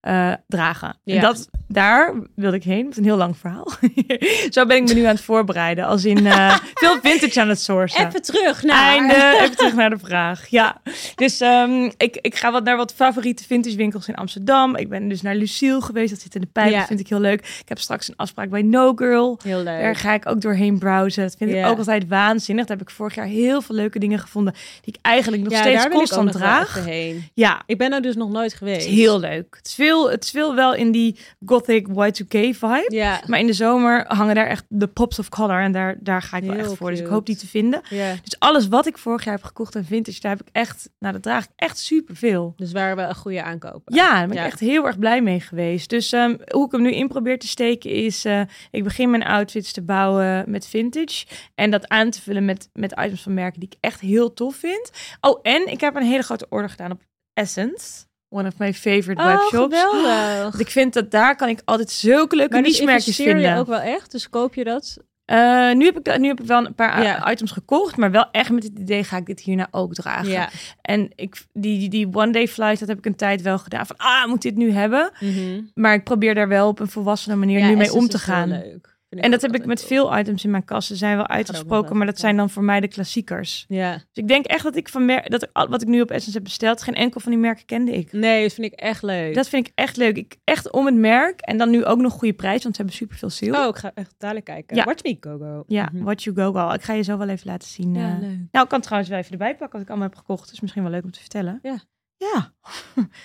eh, dragen. Ja. En dat, daar wilde ik heen. Het is een heel lang verhaal. [laughs] Zo ben ik me nu aan het voorbereiden. Als in eh, [laughs] veel vintage aan het sourcen. Even terug naar... Einde. Even terug naar de vraag. Ja. Dus ehm, ik, ik ga wat naar wat favoriete vintage winkels in Amsterdam. Ik ben dus naar Lucille geweest. Dat zit in de pijp. Ja. Dat vind ik heel leuk. Ik heb straks een afspraak bij No Girl. Heel leuk. Daar ga ik ook doorheen browsen. Dat vind ik ook altijd waanzinnig. Daar heb ik vorig jaar heel veel leuke dingen gevonden. Die ik eigenlijk nog ja, steeds constant draag. Ja, Ik ben er dus nog nooit het geweest. is heel leuk. Het is veel, het is veel wel in die gothic Y2K vibe. Ja, Maar in de zomer hangen daar echt de pops of color. En daar, daar ga ik wel Heel echt voor. Dus ik hoop die te vinden. Dus alles wat ik vorig jaar heb gekocht aan vintage, daar heb ik echt, nou dat draag ik echt super veel. Dus waren we een goede aankopen. Ja, daar ben ik Ja. echt heel erg blij mee geweest. Dus ehm, hoe ik hem nu in probeer te steken is, eh, ik begin mijn outfits te bouwen met vintage. En dat aan te vullen met, met items van merken die ik echt heel tof vind. Oh, en ik heb een hele grote order gedaan op Essence. One of my favorite Oh, webshops. geweldig. Ik vind dat daar kan ik altijd zulke leuke Maar niche-merkjes investeer vinden. je ook wel echt? Dus koop je dat? Eh, nu, heb ik, nu heb ik wel een paar Ja. items gekocht, maar wel echt met het idee ga ik dit hierna ook dragen. Ja. En ik, die, die, die one day flight, dat heb ik een tijd wel gedaan. Van, ah, moet dit nu hebben? Mhm. Maar ik probeer daar wel op een volwassene manier Ja, nu mee om te gaan. leuk. En dat heb ik met veel items in mijn kast. Ze zijn wel uitgesproken, maar dat zijn dan voor mij de klassiekers. Ja. Dus ik denk echt dat ik van mer dat ik, wat ik nu op Essence heb besteld, geen enkel van die merken kende ik. Nee, dat vind ik echt leuk. Dat vind ik echt leuk. Ik, echt om het merk. En dan nu ook nog goede prijs, want ze hebben super veel sale. Oh, ik ga echt dadelijk kijken. Ja. Watch me go go. Ja, Mhm. What You Go Go. Ik ga je zo wel even laten zien. Ja, eh. leuk. Nou, ik kan trouwens wel even erbij pakken wat ik allemaal heb gekocht. Dat is misschien wel leuk om te vertellen. Ja. Ja.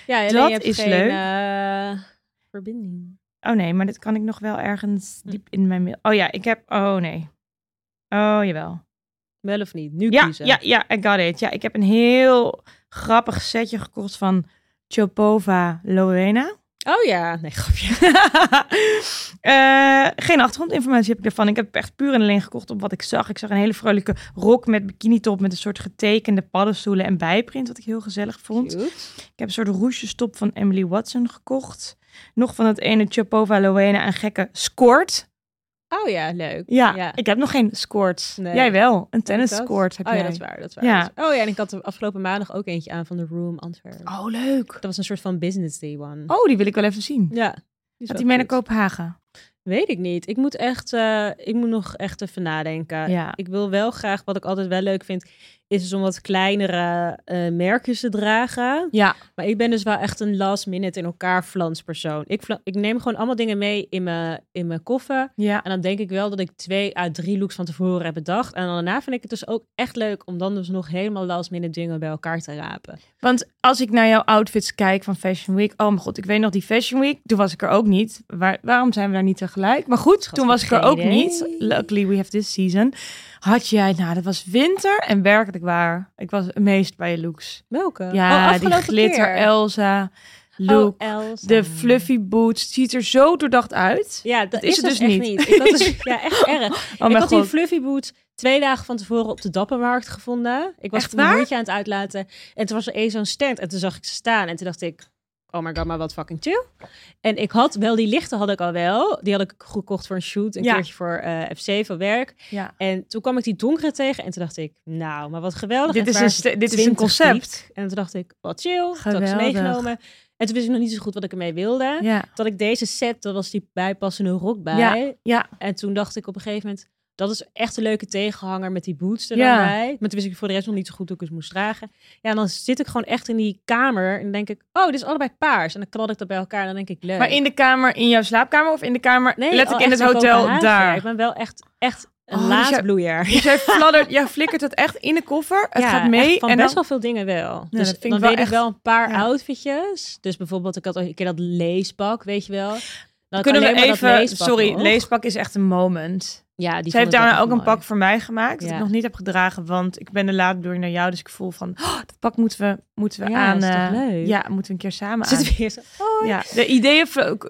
Ja, [laughs] Dat je hebt is geen, leuk. eh, verbinding. Oh nee, maar dit kan ik nog wel ergens Hm. diep in mijn mail. Oh ja, ik heb. Oh nee. Oh jawel. Wel of niet? Nu Ja, kiezen. ja, ja, I got it. Ja, ik heb een heel grappig setje gekocht van Chopova Loena. Oh ja, nee, grapje. [laughs] Eh, geen achtergrondinformatie heb ik ervan. Ik heb echt puur en alleen gekocht op wat ik zag. Ik zag een hele vrolijke rok met bikini top met een soort getekende paddenstoelen en bijprint, wat ik heel gezellig vond. Cute. Ik heb een soort rouge-stop van Emily Watson gekocht. Nog van het ene Chopova Loena een gekke skort. Oh ja, leuk. Ja, Ja. ik heb nog geen. Nee. Jij wel. Een tennis skort heb oh jij. ja, dat is waar. Dat is waar. Ja. Dat is- Oh ja, en ik had de afgelopen maandag ook eentje aan van de Room Antwerpen. Oh, leuk. Dat was een soort van business day one. Oh, die wil ik wel even zien. Ja. die Gaat mee naar. Kopenhagen? Weet ik niet. Ik moet echt, eh, ik moet nog echt even nadenken. Ja. Ik wil wel graag, wat ik altijd wel leuk vind, is dus om wat kleinere eh merkjes te dragen. Ja. Maar ik ben dus wel echt een last minute in elkaar flanspersoon. Ik, fla- ik neem gewoon allemaal dingen mee in mijn, in mijn koffer. Ja. En dan denk ik wel dat ik twee à drie looks van tevoren heb bedacht. En daarna vind ik het dus ook echt leuk om dan dus nog helemaal last minute dingen bij elkaar te rapen. Want als ik naar jouw outfits kijk van Fashion Week. Oh mijn god, ik weet nog die Fashion Week. Toen was ik er ook niet. Waar, waarom zijn we daar niet tegelijk? Maar goed, Schat, toen was ik er ook niet. Luckily we have this season. Had jij, nou dat was winter en werkelijk waar. Ik was amazed bij je looks. Welke? Ja, Oh, die glitter keer. Elsa look. Oh, Elsa. de fluffy boots. Het ziet er zo doordacht uit. Ja, dat, is is, het het dus echt niet. niet. Ik had dus, [laughs] ja, echt erg. Oh ik had die fluffy boots twee dagen van tevoren op de Dappermarkt gevonden. Ik was Echt hondje aan het uitlaten. En toen was er zo'n stand. En toen zag ik ze staan. En toen dacht ik, oh my god, maar wat fucking chill. En ik had wel, die lichten had ik al wel. Die had ik gekocht voor een shoot. Een Ja. keertje voor eh, FC voor werk. Ja. En toen kwam ik die donkere tegen. En toen dacht ik, nou, maar wat geweldig. Dit is, een, dit is een 20 concept. En toen dacht ik, wat chill. Toen had ik Geweldig. meegenomen. En toen wist ik nog niet zo goed wat ik ermee wilde. Ja. Dat ik deze set, dat was die bijpassende rok bij. Ja, ja. En toen dacht ik op een gegeven moment, dat is echt een leuke tegenhanger met die boots er Ja. dan bij. Maar toen wist ik voor de rest nog niet zo goed hoe ik het moest dragen. Ja, en dan zit ik gewoon echt in die kamer en denk ik, oh, dit is allebei paars. En dan knal ik dat bij elkaar en dan denk ik, leuk. Maar in de kamer, in jouw slaapkamer of in de kamer, nee, letterlijk oh, in het hotel daar? Ik ben wel echt, echt een Oh, dus jij- laadbloeier. Dus jij [laughs] fladdert, jij flikkert het echt in de koffer. Het ja, gaat mee. van en best dan, wel veel dingen wel. dus vind ik dan wel weet echt- ik wel een paar ja. outfitjes. Dus bijvoorbeeld, ik had een keer dat leespak, weet je wel. Dan kunnen we even, leespak sorry, nog. leespak is echt een moment. Ja, die Zij heeft daarna ook een pak voor mij gemaakt, dat Ja. ik nog niet heb gedragen, want ik ben de laadbedoeling naar jou, dus ik voel van, oh, dat pak moeten we, moeten we Ja, aan. eh, leuk? Ja, moeten we een keer samen Zit aan. weer zo, oh, Ja, de ideeën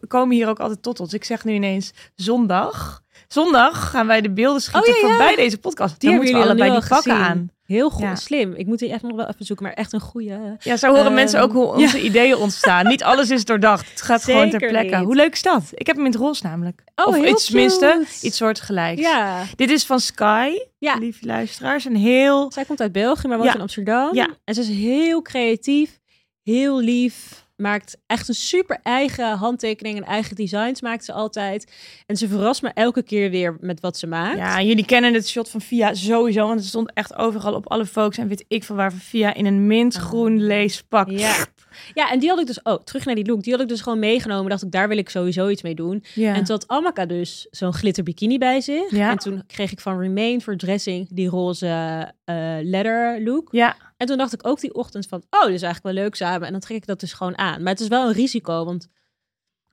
komen hier ook altijd tot ons. Ik zeg nu ineens zondag. Zondag gaan wij de beelden schieten Oh, ja, ja. voorbij deze podcast. Die Dan hebben moeten we jullie allebei die pakken gezien. aan. Heel goed, Ja. slim. Ik moet die echt nog wel even zoeken, maar echt een goede. Ja, zo horen Ehm, mensen ook hoe [laughs] onze ideeën ontstaan. Niet alles is doordacht. Het gaat gewoon ter plekke. niet. Hoe leuk is dat? Ik heb hem in het roze namelijk. Oh, of iets cute. iets soortgelijks. Ja. Dit is van Sky, Ja. lieve luisteraars. Een heel... Zij komt uit België, maar woont in Amsterdam. Ja. En ze is heel creatief, heel lief. Maakt echt een super eigen handtekening en eigen designs maakt ze altijd. En ze verrast me elke keer weer met wat ze maakt. Ja, jullie kennen het shot van Via sowieso, want het stond echt overal op alle folks en weet ik van waar van Via in een mintgroen leespak. Ja. Ja, en die had ik dus, oh, terug naar die look. Die had ik dus gewoon meegenomen. Dacht ik, daar wil ik sowieso iets mee doen. Ja. En toen had Amaka dus zo'n glitter bikini bij zich. Ja. En toen kreeg ik van Remain voor dressing die roze eh leather look. ja, En toen dacht ik ook die ochtend van, oh, dit is eigenlijk wel leuk samen. En dan trek ik dat dus gewoon aan. Maar het is wel een risico, want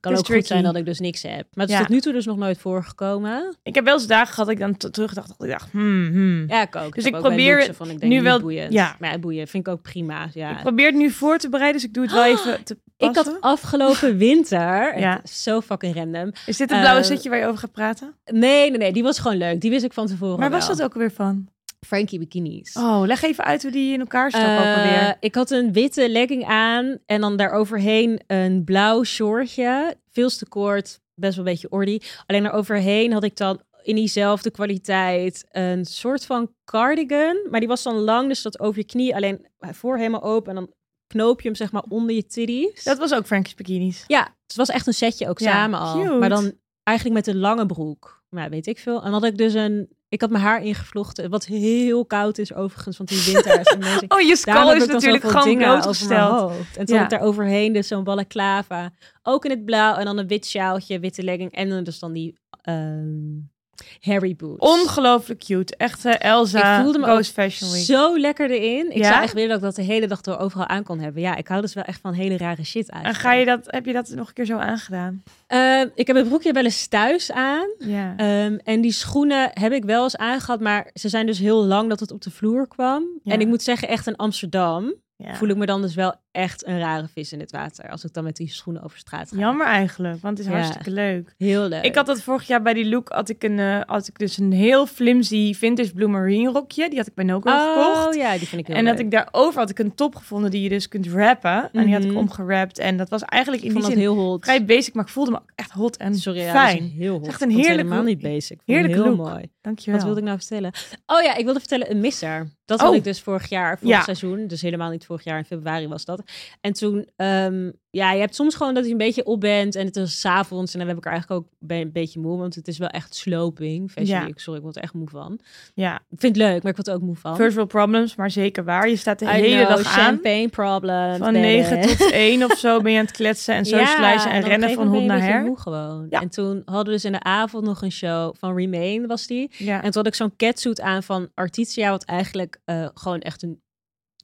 kan Het ook is goed zijn dat ik dus niks heb. Maar het is Ja. tot nu toe dus nog nooit voorgekomen. ik heb wel eens dagen gehad dat ik dan terugdacht dat ik dacht, hmm, hmm. Ja, ik ook. Dus ik probeer looks van, ik denk, nu wel- boeiend. ja. Maar ja, boeien vind ik ook prima. Ja. Ik probeer het nu voor te bereiden, dus ik doe het wel even te Ik had afgelopen [laughs] winter, Ja. zo fucking random. Is dit het blauwe eh, setje waar je over gaat praten? Nee, nee, nee, die was gewoon leuk. Die wist ik van tevoren Waar wel. was dat ook alweer van? Frankie bikinis. Oh, leg even uit hoe die in elkaar Eh, alweer. ik had een witte legging aan en dan daaroverheen een blauw shortje. Veel te kort, best wel een beetje ordy. Alleen daaroverheen had ik dan in diezelfde kwaliteit een soort van cardigan. Maar die was dan lang, dus dat over je knie. Alleen voor helemaal open en dan knoop je hem zeg maar onder je titties. Dat was ook Frankie's bikinis. Ja, het was echt een setje ook Ja, samen al. cute. Maar dan eigenlijk met een lange broek. Maar ja, weet ik veel. En dan had ik dus een... Ik had mijn haar ingevlochten, wat heel koud is overigens, want die winter is. [laughs] Mensen- Oh, je skull is natuurlijk gewoon blootgesteld. hoofd. En toen Ja. had ik daar overheen dus zo'n balaclava. Ook in het blauw en dan een wit sjaaltje, witte legging. En dan dus dan die ehm, Harry Boots. Ongelooflijk cute. Echt Elsa Ik voelde me Fashion Week. Zo lekker erin. Ik Ja? zou echt willen dat ik dat de hele dag door overal aan kon hebben. Ja, ik hou dus wel echt van hele rare shit uit. En ga je dat, heb je dat nog een keer zo aangedaan? Eh, ik heb het broekje wel eens thuis aan. Ja. Ehm, en die schoenen heb ik wel eens aangehad, maar ze zijn dus heel lang dat het op de vloer kwam. Ja. En ik moet zeggen, echt in Amsterdam voel ik me dan dus wel echt een rare vis in het water. Als ik dan met die schoenen over straat ga. Jammer eigenlijk, want het is Ja. hartstikke leuk. Heel leuk. Ik had dat vorig jaar bij die look, had ik, een, eh, had ik dus een heel flimsy vintage blue marine rokje. Die had ik bij Noco gekocht. Oh ja, die vind ik heel En leuk. dat ik daarover had ik een top gevonden die je dus kunt rappen. En die had ik Mhm. omgerapt. En dat was eigenlijk ik in vond die zin heel hot. vrij basic, maar ik voelde me echt hot en Sorry, ja, fijn. heel hot. echt een Ik heerlijke helemaal niet basic. Ik Heerlijke heel look. mooi. Dankjewel. Wat wilde ik nou vertellen? Oh ja, ik wilde vertellen een misser. Dat Oh. had ik dus vorig jaar, vorig Ja. seizoen. Dus helemaal niet vorig jaar, in februari was dat. En toen, ehm, ja, je hebt soms gewoon dat je een beetje op bent. En het is 's avonds en dan heb ik er eigenlijk ook een beetje moe. Want het is wel echt sloping. Fashion Ja. Week. Sorry, ik word er echt moe van. Ja, Ik vind het leuk, maar ik word er ook moe van. first world problems, maar zeker waar. Je staat de I hele know, dag aan. champagne problem. Van 9 tot [laughs] 1 of zo ben je aan het kletsen en socializen en rennen van hond naar her. moe gewoon. Ja. En toen hadden we dus in de avond nog een show van Remain was die. Ja. En toen had ik zo'n catsuit aan van Artitia, wat eigenlijk eh, gewoon echt een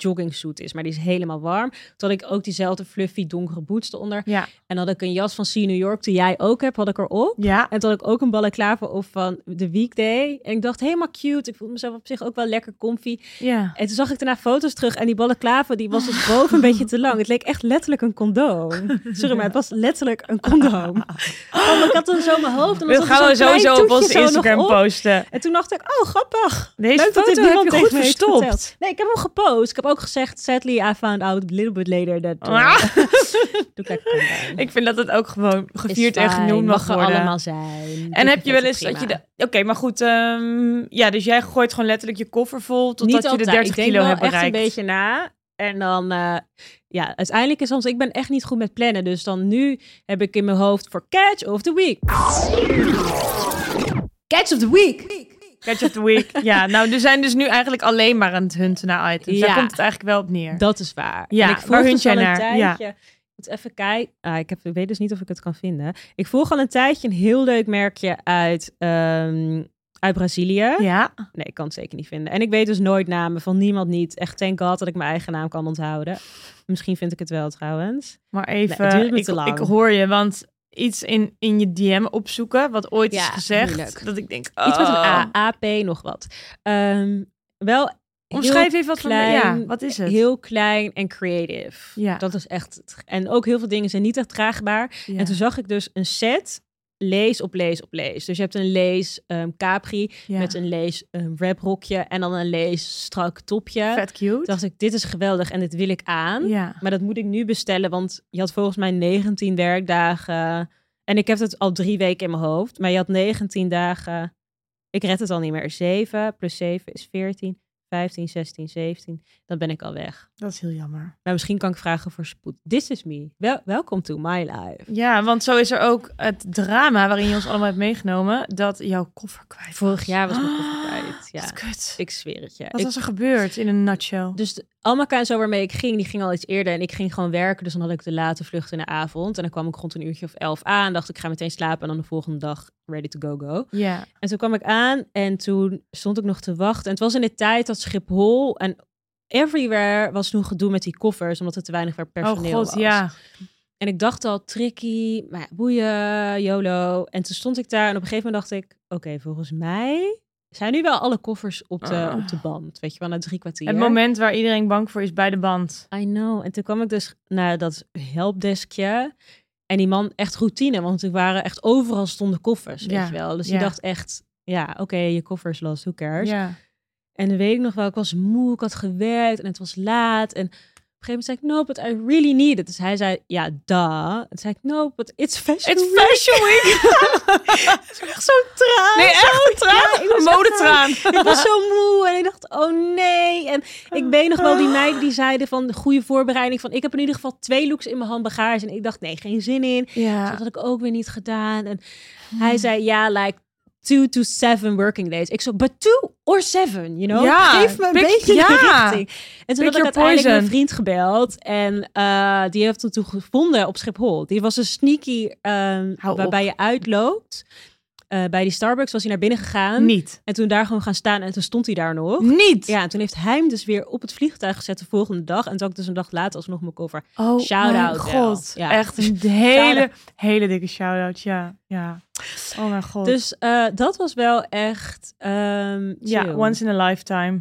joggingsuit is, maar die is helemaal warm. Toen had ik ook diezelfde fluffy donkere boots eronder. Ja. En had ik een jas van See New York, die jij ook hebt, had ik erop. ja, En toen had ik ook een balaclava op van de weekday. En ik dacht, helemaal cute. Ik voelde mezelf op zich ook wel lekker comfy. ja. En toen zag ik daarna foto's terug. En die balaclava, die was dus boven een beetje te lang. Het leek echt letterlijk een condoom. Sorry, maar het was letterlijk een condoom. [laughs] Oh, ik had dan zo mijn hoofd. En dan Dat gaan we sowieso op onze Instagram posten. En toen dacht ik, oh, grappig. Deze Leuk dat dit foto heb niemand je goed verstopt. Nee, ik heb hem gepost. Ik heb ook gezegd, sadly, I found out a little bit later that... uh, Ah. [laughs] doe ik. [laughs] Ik vind dat het ook gewoon gevierd en genoemd mag worden. allemaal zijn. En heb je wel eens dat je... Oké, maar goed. ehm, ja, dus jij gooit gewoon letterlijk je koffer vol totdat Niet je de altijd. 30 ik denk kilo wel hebt echt bereikt. een beetje na. En dan, eh, ja, uiteindelijk is soms, ik ben echt niet goed met plannen. Dus dan nu heb ik in mijn hoofd voor Catch of the Week. Catch of the Week. Catch of the week. ja, nou, er zijn dus nu eigenlijk alleen maar aan het hunten naar items. Daar Ja. komt het eigenlijk wel op neer. Dat is waar. Ja, en ik waar dus al naar? Ja. tijdje. Moet even kijken. Ah, ik, heb, ik weet dus niet of ik het kan vinden. Ik volg al een tijdje een heel leuk merkje uit, ehm, uit Brazilië. Ja, Nee, ik kan het zeker niet vinden. En ik weet dus nooit namen van niemand niet. Echt thank god dat ik mijn eigen naam kan onthouden. Misschien vind ik het wel trouwens. maar Nee, het even, duurt me ik, te lang. ik hoor je, want iets in, in je DM opzoeken, wat ooit Ja, is gezegd, moeilijk. dat ik denk, Iets met een oh. A, AP, nog wat. Ehm, wel Omschrijf even wat klein, van, ja, wat is het? Heel klein en creative. Ja. Dat is echt... En ook heel veel dingen zijn niet echt draagbaar. Ja. En toen zag ik dus een set lees op lees op lees. Dus je hebt een lees ehm, capri Ja. met een lees um, en dan een lees strak topje. Vet cute. Toen dacht ik, dit is geweldig en dit wil ik aan. ja. Maar dat moet ik nu bestellen, want je had volgens mij 19 werkdagen. En ik heb het al drie weken in mijn hoofd. Maar je had 19 dagen. Ik red het al niet meer. 7 plus 7 is 14, 15, 16, 17. Dan ben ik al weg. Dat is heel jammer. Maar misschien kan ik vragen voor spoed. This is me. Wel, welcome to my life. Ja, want zo is er ook het drama waarin je ons allemaal hebt meegenomen, dat jouw koffer kwijt Vorig was. jaar was mijn koffer Ah, kwijt. Ja, Wat kut. ik zweer het je. Wat Ik- was er gebeurd in een nutshell? Dus Almaka en zo waarmee ik ging, die ging al iets eerder. En ik ging gewoon werken. Dus dan had ik de late vlucht in de avond. En dan kwam ik rond een uurtje of elf aan. Dacht ik, ga meteen slapen. En dan de volgende dag ready to go go. ja. En toen kwam ik aan en toen stond ik nog te wachten. En het was in de tijd dat Schiphol en everywhere was toen gedoe met die koffers, omdat er te weinig personeel oh god, was. ja. En ik dacht al, tricky, maar ja, boeien, YOLO. En toen stond ik daar en op een gegeven moment dacht ik, oké, volgens mij zijn nu wel alle koffers op de, Ah. op de band. Weet je wel, na drie kwartier. Het moment waar iedereen bang voor is bij de band. I know. En toen kwam ik dus naar dat helpdeskje. En die man echt routine, want er waren echt overal stonden koffers, weet Ja, je wel. Dus ja. je dacht echt, ja, oké, je koffers los, who cares. Ja. En dan weet ik nog wel, ik was moe, ik had gewerkt en het was laat. En op een gegeven moment zei ik, no, but I really need it. Dus hij zei, ja, da. En zei ik, no, but it's fashion It's week. fashion week. [laughs] Echt zo'n traan. Nee, echt een traan. Ja, echt Modetraan. ik was zo [laughs] moe en ik dacht, oh nee. En ik weet nog wel die meiden die zeiden van de goede voorbereiding. Van ik heb in ieder geval twee looks in mijn handbagage. En ik dacht, nee, geen zin in. Dus Ja. dat had ik ook weer niet gedaan. En hij zei, ja, like two to seven working days. Ik zo, but two or seven, you know? Ja, Geef me een pick- beetje ja. de richting. En toen had ik uiteindelijk poison. mijn vriend gebeld. En eh, die heeft hem toen gevonden op Schiphol. Die was een sneaky, op. waarbij je uitloopt. eh, bij die Starbucks was hij naar binnen gegaan. Niet. En toen daar gewoon gaan staan en toen stond hij daar nog. Niet. Ja, en toen heeft hij hem dus weer op het vliegtuig gezet de volgende dag. En toen had ik dus een dag later alsnog mijn koffer. Oh, Shout-out god. Ja. Echt een hele, hele dikke shout-out. Ja, ja. Oh mijn god. Dus eh, dat was wel echt ehm ja, once in a lifetime.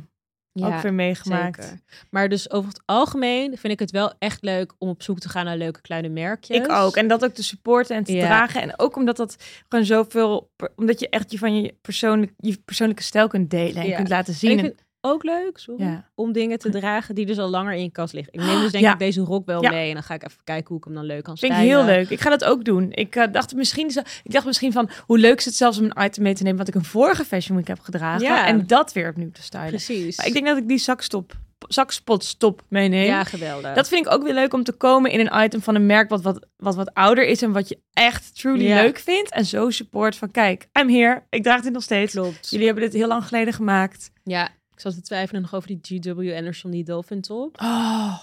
Ja, ook weer meegemaakt. zeker. Maar dus over het algemeen vind ik het wel echt leuk om op zoek te gaan naar leuke kleine merkjes. Ik ook. En dat ook te supporten en te Ja. dragen. En ook omdat dat gewoon zoveel... Omdat je echt je van je, persoonlijk, je persoonlijke stijl kunt delen. En Ja. kunt laten En zien. ik En- vind ook leuk sorry, Ja. om dingen te dragen die dus al langer in je kast liggen. Ik neem dus denk Ja. ik deze rok wel Ja. mee en dan ga ik even kijken hoe ik hem dan leuk kan Vind ik heel leuk. Ik ga dat ook doen. Ik eh, dacht misschien, ik dacht misschien van hoe leuk is het zelfs om een item mee te nemen wat ik een vorige Fashion Week heb gedragen en dat weer opnieuw te stylen. Precies. Maar ik denk dat ik die zakstop, zakspotstop meeneem. Ja, geweldig. Dat vind ik ook weer leuk om te komen in een item van een merk wat wat, wat, wat ouder is en wat je echt truly Ja. leuk vindt. En zo support van kijk, I'm here. Ik draag dit nog steeds. klopt. Jullie hebben dit heel lang geleden gemaakt. Ja, ik zat te twijfelen nog over die GW Anderson, die dolphin top. Oh,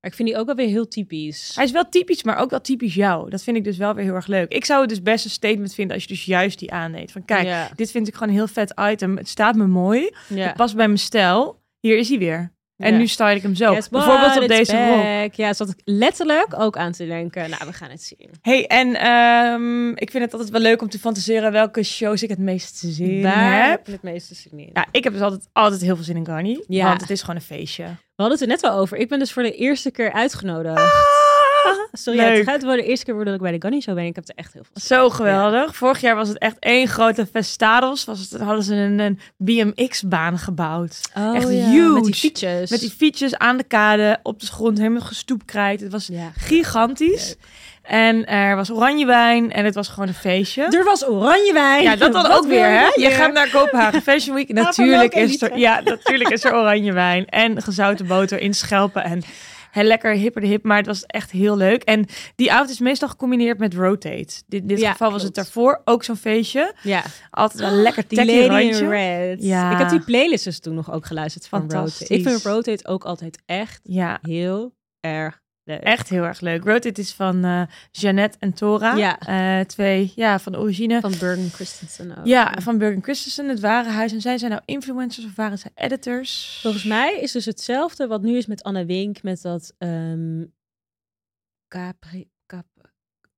Maar ik vind die ook wel weer heel typisch. hij is wel typisch, maar ook wel typisch jou. Dat vind ik dus wel weer heel erg leuk. Ik zou het dus best een statement vinden als je dus juist die aanneemt. Van kijk, ja. dit vind ik gewoon een heel vet item. Het staat me mooi. ja. Het past bij mijn stijl. Hier is hij weer. En Ja. nu style ik hem zo. Guess Bijvoorbeeld op deze rok. back. Ja, zat ik letterlijk ook aan te denken. Nou, we gaan het zien. Hey, en ehm, ik vind het altijd wel leuk om te fantaseren welke shows ik het meest zin Waar heb. het meeste zin in? Ja, ik heb dus altijd, altijd heel veel zin in Garni. Ja. Want het is gewoon een feestje. We hadden het er net wel over. Ik ben dus voor de eerste keer uitgenodigd. [laughs] Sorry, ja, het gaat wel de eerste keer worden dat ik bij de Gunny Show ben. Ik heb er echt heel veel Zo geweldig. Vorig jaar was het echt één grote festados. Was het, hadden ze een, een BMX-baan gebouwd. Oh, Echt ja, huge. Met die fietsjes. Met die fietsjes aan de kade, op de grond, helemaal gestoept krijt. Het was gigantisch. En er was oranje wijn en het was gewoon een feestje. Er was oranje wijn. Ja, dat dan Wat ook weer, hè? Je gaat naar Kopenhagen Fashion Week. Natuurlijk is er, ja, natuurlijk is er oranje wijn en gezouten boter in schelpen en heel lekker hipper de hip. Maar het was echt heel leuk. En die avond is meestal gecombineerd met Rotate. Dit, in dit Ja, geval was het daarvoor ook zo'n feestje. Ja, Altijd wel lekker die Lady in. Red. Ja. Ik heb die playlists dus toen nog ook geluisterd van. Rotate. Ik vind Rotate ook altijd echt Ja, heel erg leuk. echt heel erg leuk. Rotate is van eh Jeannette en Tora. Ja. Eh, twee, ja, van de origine. Van Bergen Christensen ook. Ja, van Bergen Christensen, het Warenhuis. En zij zijn nou influencers of waren zij editors? Volgens mij is dus hetzelfde wat nu is met Anna Wink, met dat ehm Capri, Cap,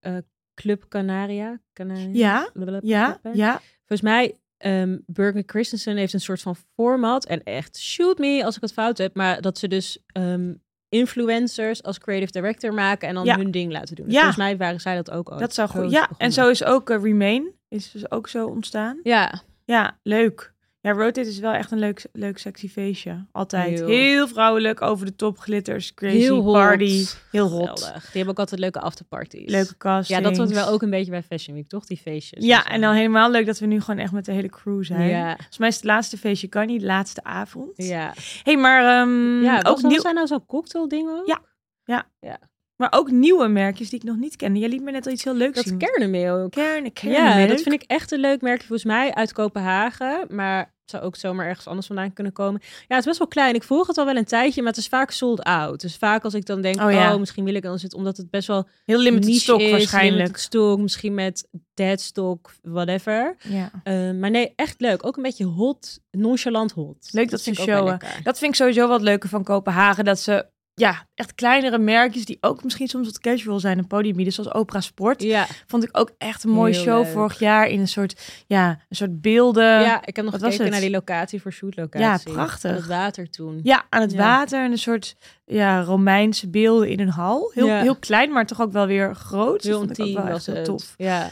eh, Club Canaria. Canaria? Ja, Blablabla. ja, ja. Volgens mij, ehm Bergen Christensen heeft een soort van format. En echt, shoot me als ik het fout heb. Maar dat ze dus ehm, influencers als creative director maken en dan Ja. hun ding laten doen. Dus Ja. Volgens mij waren zij dat ook al. Dat zou Zo goed. Ja, en zo is ook eh, Remain. Is dus ook zo ontstaan. Ja, Ja, leuk. Ja, Rotate is wel echt een leuk, leuk sexy feestje. Altijd. Heel. Heel, vrouwelijk, over de top, glitters, crazy, heel hot. party. Heel hot. Geweldig. Die hebben ook altijd leuke afterparties. Leuke casting. Ja, dat wordt wel ook een beetje bij Fashion Week, toch? Die feestjes. Ja, en dan helemaal leuk dat we nu gewoon echt met de hele crew zijn. Ja, Volgens mij is het laatste feestje kan niet, laatste avond. ja. hey, maar, ehm, ja ook nieuw, daar nou zo'n cocktail ding ook? Ja. Maar ook nieuwe merkjes die ik nog niet kende. Jij liet me net al iets heel leuks Dat zien. Kernenmilk. Kerne, Ja, dat vind ik echt een leuk merkje volgens mij uit Kopenhagen. Maar zou ook zomaar ergens anders vandaan kunnen komen. Ja, het is best wel klein. Ik volg het al wel een tijdje, maar het is vaak sold out. Dus vaak als ik dan denk, Oh oh, misschien wil ik dan zitten, omdat het best wel Heel limited stock is, waarschijnlijk. limited stock, misschien met dead stock, whatever. Ja. Eh, maar nee, echt leuk. Ook een beetje hot, nonchalant hot. Leuk dat ze ook showen. Dat vind ik sowieso wat leuker van Kopenhagen. Dat ze ja, echt kleinere merkjes die ook misschien soms wat casual zijn. Een podium bieden, zoals Opera Sport. Ja, Vond ik ook echt een mooie Heel show leuk. vorig jaar. In een soort, ja, een soort beelden. ja, ik heb nog wat gekeken naar die locatie voor shootlocatie. Ja, prachtig. Aan Het water toen. Ja, aan het Ja. water en een soort ja, Romeinse beelden in een hal. Heel, Ja. heel klein, maar toch ook wel weer groot. Heel dat vond ik ook wel echt heel tof. Ja,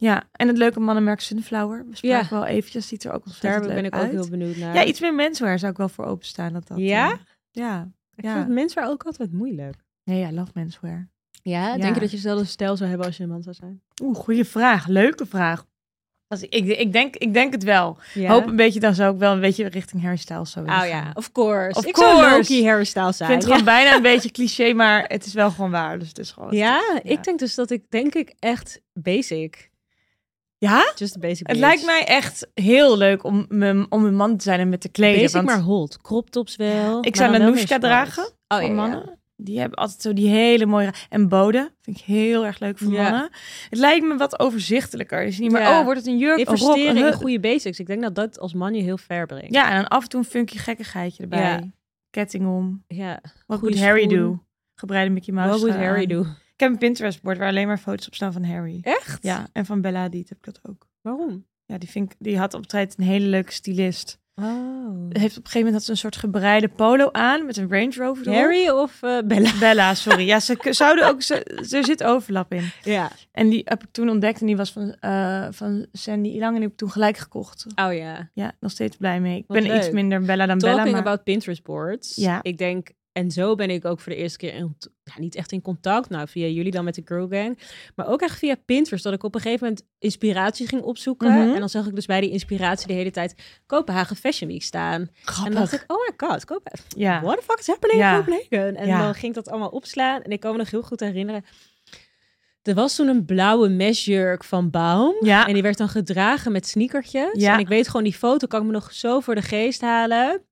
Ja, en het leuke mannenmerk Sunflower. We spraken Ja. wel eventjes, ziet er ook daar ontzettend ben leuk ik ook heel benieuwd naar. Ja, iets meer menswear zou ik wel voor openstaan. Dat dat, Ja? eh, ja. Ik ja. vind menswear ook altijd moeilijk. Nee, ja, love menswear. Ja, Ja. denk je dat je dezelfde stijl zou hebben als je een man zou zijn? Oeh, goede vraag. Leuke vraag. Als ik, ik, ik, denk, ik denk het wel. Ja. Hoop een beetje, dan zou ik wel een beetje richting hairstyle zo willen Oh gaan. ja, of course. Of ik zou course. Loki hairstyle Ik zijn. vind het gewoon bijna een beetje cliché, maar het is wel gewoon waar. Dus het is gewoon... ja? Ja. ik denk dus dat ik denk ik echt basic. Ja? Just a basic Het bitch. lijkt mij echt heel leuk om, me, om een man te zijn en met te kleden. basic want maar hot. Crop tops wel. ik zou sport. dragen Oh ja, mannen. ja. Die hebben altijd zo die hele mooie... En Bode, vind ik heel erg leuk voor Ja. mannen. Het lijkt me wat overzichtelijker. Is niet meer, Ja. oh, wordt het een jurk, Investeren een in goede basics. Ik denk dat dat als man je heel ver brengt. Ja, en dan af en toe een funky gekkigheidje erbij. Ketting om. ja. Wat moet Harry do? Gebreide Mickey Mouse. Wat trui Harry aan. Ik heb een Pinterest-bord waar alleen maar foto's op staan van Harry. Echt? Ja, en van Bella Hadid heb ik dat ook. Waarom? Ja, die, vind ik, die had op het tijd een hele leuke stylist. Oh. Heeft op een gegeven moment had ze een soort gebreide polo aan met een Range Rover erop. Harry of eh, Bella? Bella, sorry. Ja, ze [laughs] zouden ook... Ze, er zit overlap in. Ja. En die heb ik toen ontdekt en die was van, eh, van Sandy Ilang en die heb ik toen gelijk gekocht. Oh ja. Ja, nog steeds blij mee. Ik Wat ben iets minder Bella dan Talking Bella, maar... about Pinterest boards. Ja. Ik denk, en zo ben ik ook voor de eerste keer in, ja, niet echt in contact. Nou, via jullie dan met de Girl Gang. Maar ook echt via Pinterest. Dat ik op een gegeven moment inspiratie ging opzoeken. Mhm. En dan zag ik dus bij die inspiratie de hele tijd Kopenhagen Fashion Week staan. En dan dacht ik, oh my god, Kopenhagen. What the fuck is happening in Copenhagen? En dan ging ik dat allemaal opslaan. En ik kan me nog heel goed herinneren. Er was toen een blauwe mesjurk van Baum. Ja. En die werd dan gedragen met sneakertjes. Ja. En ik weet gewoon, die foto kan ik me nog zo voor de geest halen.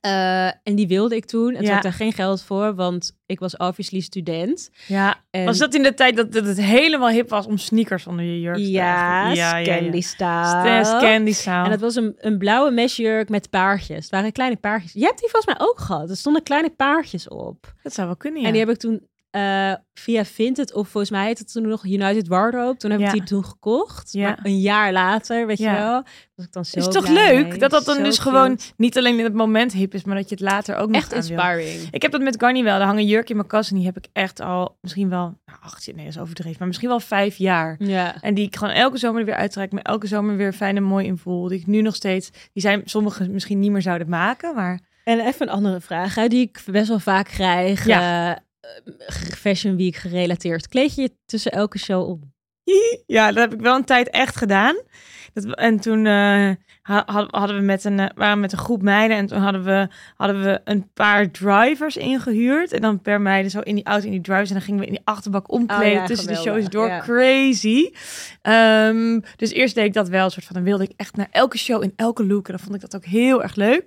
Eh, en die wilde ik toen. En toen Ja. had ik daar geen geld voor, want ik was obviously student. Ja. En Was dat in de tijd dat, dat het helemaal hip was om sneakers onder je jurk te ja, dragen? Candy Style. Stas Candy Style. En het was een, een blauwe mesjurk met paardjes. Het waren kleine paardjes. Je hebt die volgens mij ook gehad. Er stonden kleine paardjes op. Dat zou wel kunnen, ja. En die heb ik toen eh, via Vinted, of volgens mij heette het toen nog United Wardrobe. Toen heb Ja. ik die toen gekocht. Ja. Maar een jaar later, weet Ja. je wel. Was ik dan zo is toch leuk mee. dat dat dan Zo dus cute. gewoon niet alleen in het moment hip is, maar dat je het later ook nog Echt wil. inspiring. Ik heb dat met Garni wel. Er hangen jurk in mijn kast en die heb ik echt al misschien wel, nou, ach, nee, dat is overdreven, maar misschien wel vijf jaar. Ja. En die ik gewoon elke zomer weer uittrek, maar elke zomer weer fijn en mooi in voel. Die ik nu nog steeds, die zijn sommige misschien niet meer zouden maken, maar En even een andere vraag, hè, die ik best wel vaak krijg. Ja. eh, Fashion Week gerelateerd. Kleed je je tussen elke show op? [laughs] ja, dat heb ik wel een tijd echt gedaan. Dat, en toen eh, ha- ha- hadden we met een, eh, waren we met een groep meiden en toen hadden we, hadden we een paar drivers ingehuurd. En dan per meiden zo in die auto, in die drivers. En dan gingen we in die achterbak omkleden Oh ja, tussen de geweldig, shows door. ja. Crazy. Ehm, dus eerst deed ik dat wel, een soort van, dan wilde ik echt naar elke show in elke look. En dan vond ik dat ook heel erg leuk.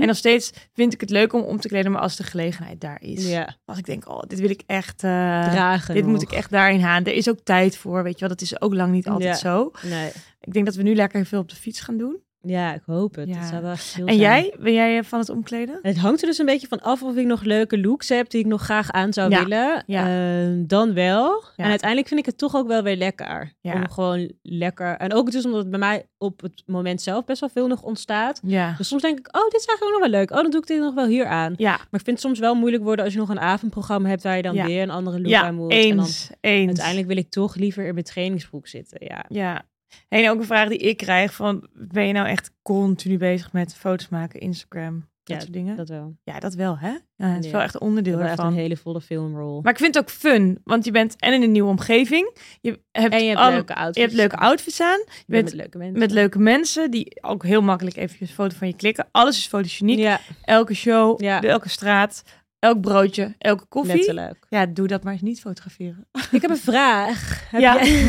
En nog steeds vind ik het leuk om om te kleden, maar als de gelegenheid daar is. Als ik denk, oh, dit wil ik echt... eh, dragen dit moet ik echt daarin gaan. Er is ook tijd voor, weet je wel. Dat is ook lang niet altijd zo. Nee. Ik denk dat we nu lekker veel op de fiets gaan doen. Ja, ik hoop het. Ja. Dat zou wel echt chill En zijn. jij? Ben jij van het omkleden? Het hangt er dus een beetje van af of ik nog leuke looks heb die ik nog graag aan zou Ja, willen. ja. Ehm, dan wel. En uiteindelijk vind ik het toch ook wel weer lekker. Om gewoon lekker. En ook dus omdat het bij mij op het moment zelf best wel veel nog ontstaat. Ja. Dus soms denk ik, oh, dit is eigenlijk ook nog wel leuk. Oh, dan doe ik dit nog wel hier aan. Ja, Maar ik vind het soms wel moeilijk worden als je nog een avondprogramma hebt waar je dan weer een andere look aan moet. En dan eens. uiteindelijk wil ik toch liever in mijn trainingsbroek zitten. Ja. Ja. En ook een vraag die ik krijg van, ben je nou echt continu bezig met foto's maken, Instagram, dat Ja, soort dingen? Dat wel. Ja, dat wel, hè? Ja, het is Ja. wel echt een onderdeel Dat is echt ervan. een hele volle filmrol. Maar ik vind het ook fun, want je bent en in een nieuwe omgeving. Je hebt, en je hebt al- leuke outfits. je hebt leuke outfits aan. Je bent met leuke mensen. Met leuke mensen die ook heel makkelijk even een foto van je klikken. Alles is fotogeniek. Ja, Elke show, elke straat, elk broodje, elke koffie. letterlijk. Ja, doe dat maar eens niet fotograferen. Ik heb een vraag. Heb ja. jij-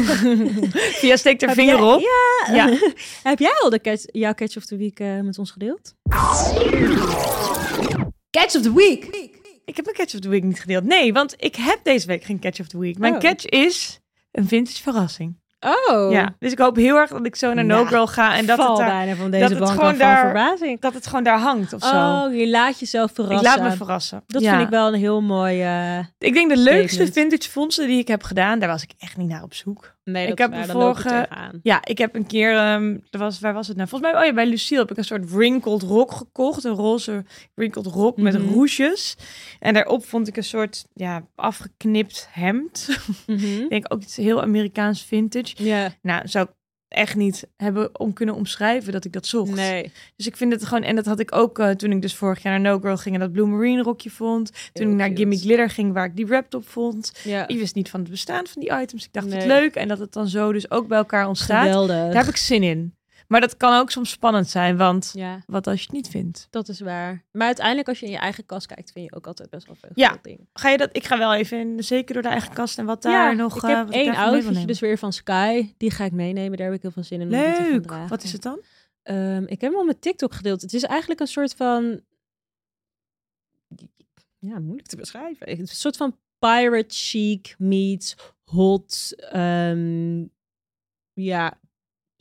[laughs] Via steek er Heb vinger jij- op. Ja. Ja. [laughs] heb jij al de catch, jouw Catch of the Week eh, met ons gedeeld? Catch of the week. Ik heb mijn catch of the week niet gedeeld. Nee, want ik heb deze week geen catch of the week. Mijn Oh. catch is een vintage verrassing. Oh. Ja, dus ik hoop heel erg dat ik zo naar Nou, No Girl ga en dat het, daar, bijna van dat deze het bank gewoon daar- verbazing. dat het gewoon daar hangt of zo. Oh, je laat jezelf verrassen. ik laat me verrassen. Dat Ja. vind ik wel een heel mooi... eh, Ik denk de leukste Statement. vintage fondsen die ik heb gedaan, daar was ik echt niet naar op zoek. Nee, Ik heb je vorige-. Ja, ik heb een keer, ehm, er was, waar was het nou? Volgens mij, oh ja, bij Lucille heb ik een soort wrinkled rok gekocht. Een roze wrinkled rok met Mhm. roesjes. En daarop vond ik een soort, ja, afgeknipt hemd. Mhm. [laughs] ik denk ook iets heel Amerikaans vintage. Ja, Nou, zou ik echt niet hebben om kunnen omschrijven dat ik dat zocht. nee. Dus ik vind het gewoon, en dat had ik ook eh, toen ik dus vorig jaar naar No Girl ging en dat Blue Marine rokje vond. Toen Heel ik naar. Gimme Glitter ging waar ik die wrap top vond. Ja. Ik wist niet van het bestaan van die items. Ik dacht het leuk en dat het dan zo dus ook bij elkaar ontstaat. Geweldig. Daar heb ik zin in. Maar dat kan ook soms spannend zijn, want Ja, wat als je het niet vindt? dat is waar. Maar uiteindelijk, als je in je eigen kast kijkt, vind je ook altijd best wel veel Ja. dingen. Ga je dat? Ik ga wel even in, zeker door de eigen kast en wat daar nog. ik eh, heb wat één outfitje dus weer van Sky. Die ga ik meenemen. Daar heb ik heel veel zin in. Leuk. Wat is het dan? Ehm, ik heb hem al met TikTok gedeeld. Het is eigenlijk een soort van... ja, moeilijk te beschrijven. Een soort van pirate chic meets hot, ehm, ja,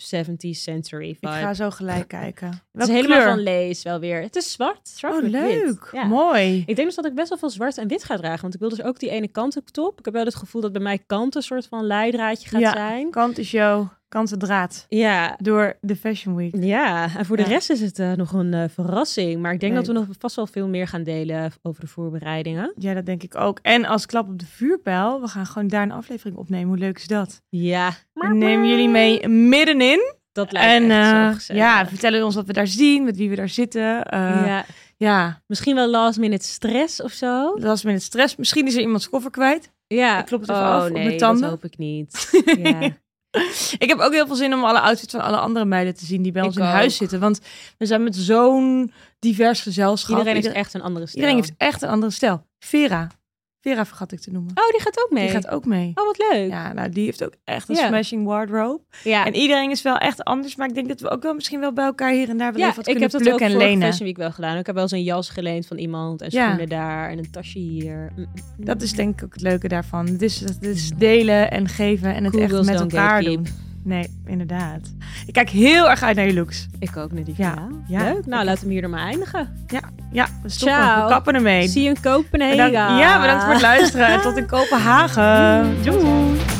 70th century Ik ga zo gelijk kijken. het is Welke helemaal kleur? van lees wel weer. Het is zwart. zwart Oh, leuk. Ja. Mooi. Ik denk dus dat ik best wel veel zwart en wit ga dragen. Want ik wil dus ook die ene kant op top. Ik heb wel het gevoel dat bij mij kant een soort van leidraadje gaat Ja. zijn. Kant is jouw kanten draad. Ja, Door de Fashion Week. ja, en voor de Ja. rest is het eh, nog een eh, verrassing. Maar ik denk dat we nog vast wel veel meer gaan delen over de voorbereidingen. Ja, dat denk ik ook. En als klap op de vuurpijl, we gaan gewoon daar een aflevering opnemen. Hoe leuk is dat? Ja, We nemen jullie mee middenin. dat lijkt En echt eh, ja, vertellen ons wat we daar zien, met wie we daar zitten. Ja. ja, misschien wel last minute stress of zo. met het stress. Misschien is er iemands koffer kwijt. Ja, Ik klop het oh, af op nee, mijn tanden. dat hoop ik niet. [laughs] ja. [laughs] Ik heb ook heel veel zin om alle outfits van alle andere meiden te zien die bij Ik ons in ook. huis zitten. Want we zijn met zo'n divers gezelschap. Iedereen heeft echt een andere stijl. iedereen heeft echt een andere stijl. Vera. Vera vergat ik te noemen. Oh, die gaat ook mee. Die gaat ook mee. Oh, wat leuk. Ja, nou, die heeft ook echt een Ja. smashing wardrobe. Ja, En iedereen is wel echt anders, maar ik denk dat we ook wel misschien wel bij elkaar hier en daar wel ja even wat ik heb dat ook en lenen. Fashion Week wel gedaan. Ik heb wel eens een jas geleend van iemand en Ja. schoenen daar en een tasje hier. Mm, mm. Dat is denk ik ook het leuke daarvan. Is, het is delen en geven en het echt met elkaar doen. Nee, inderdaad. Ik kijk heel erg uit naar je looks. Ik ook naar die Ja, ja, ja. Leuk. Nou, laten we hier er maar eindigen. Ja, we stoppen. Ciao. We kappen ermee. Zie je in Kopenhagen. Bedankt, ja, bedankt voor het luisteren. En tot in Kopenhagen. Doei.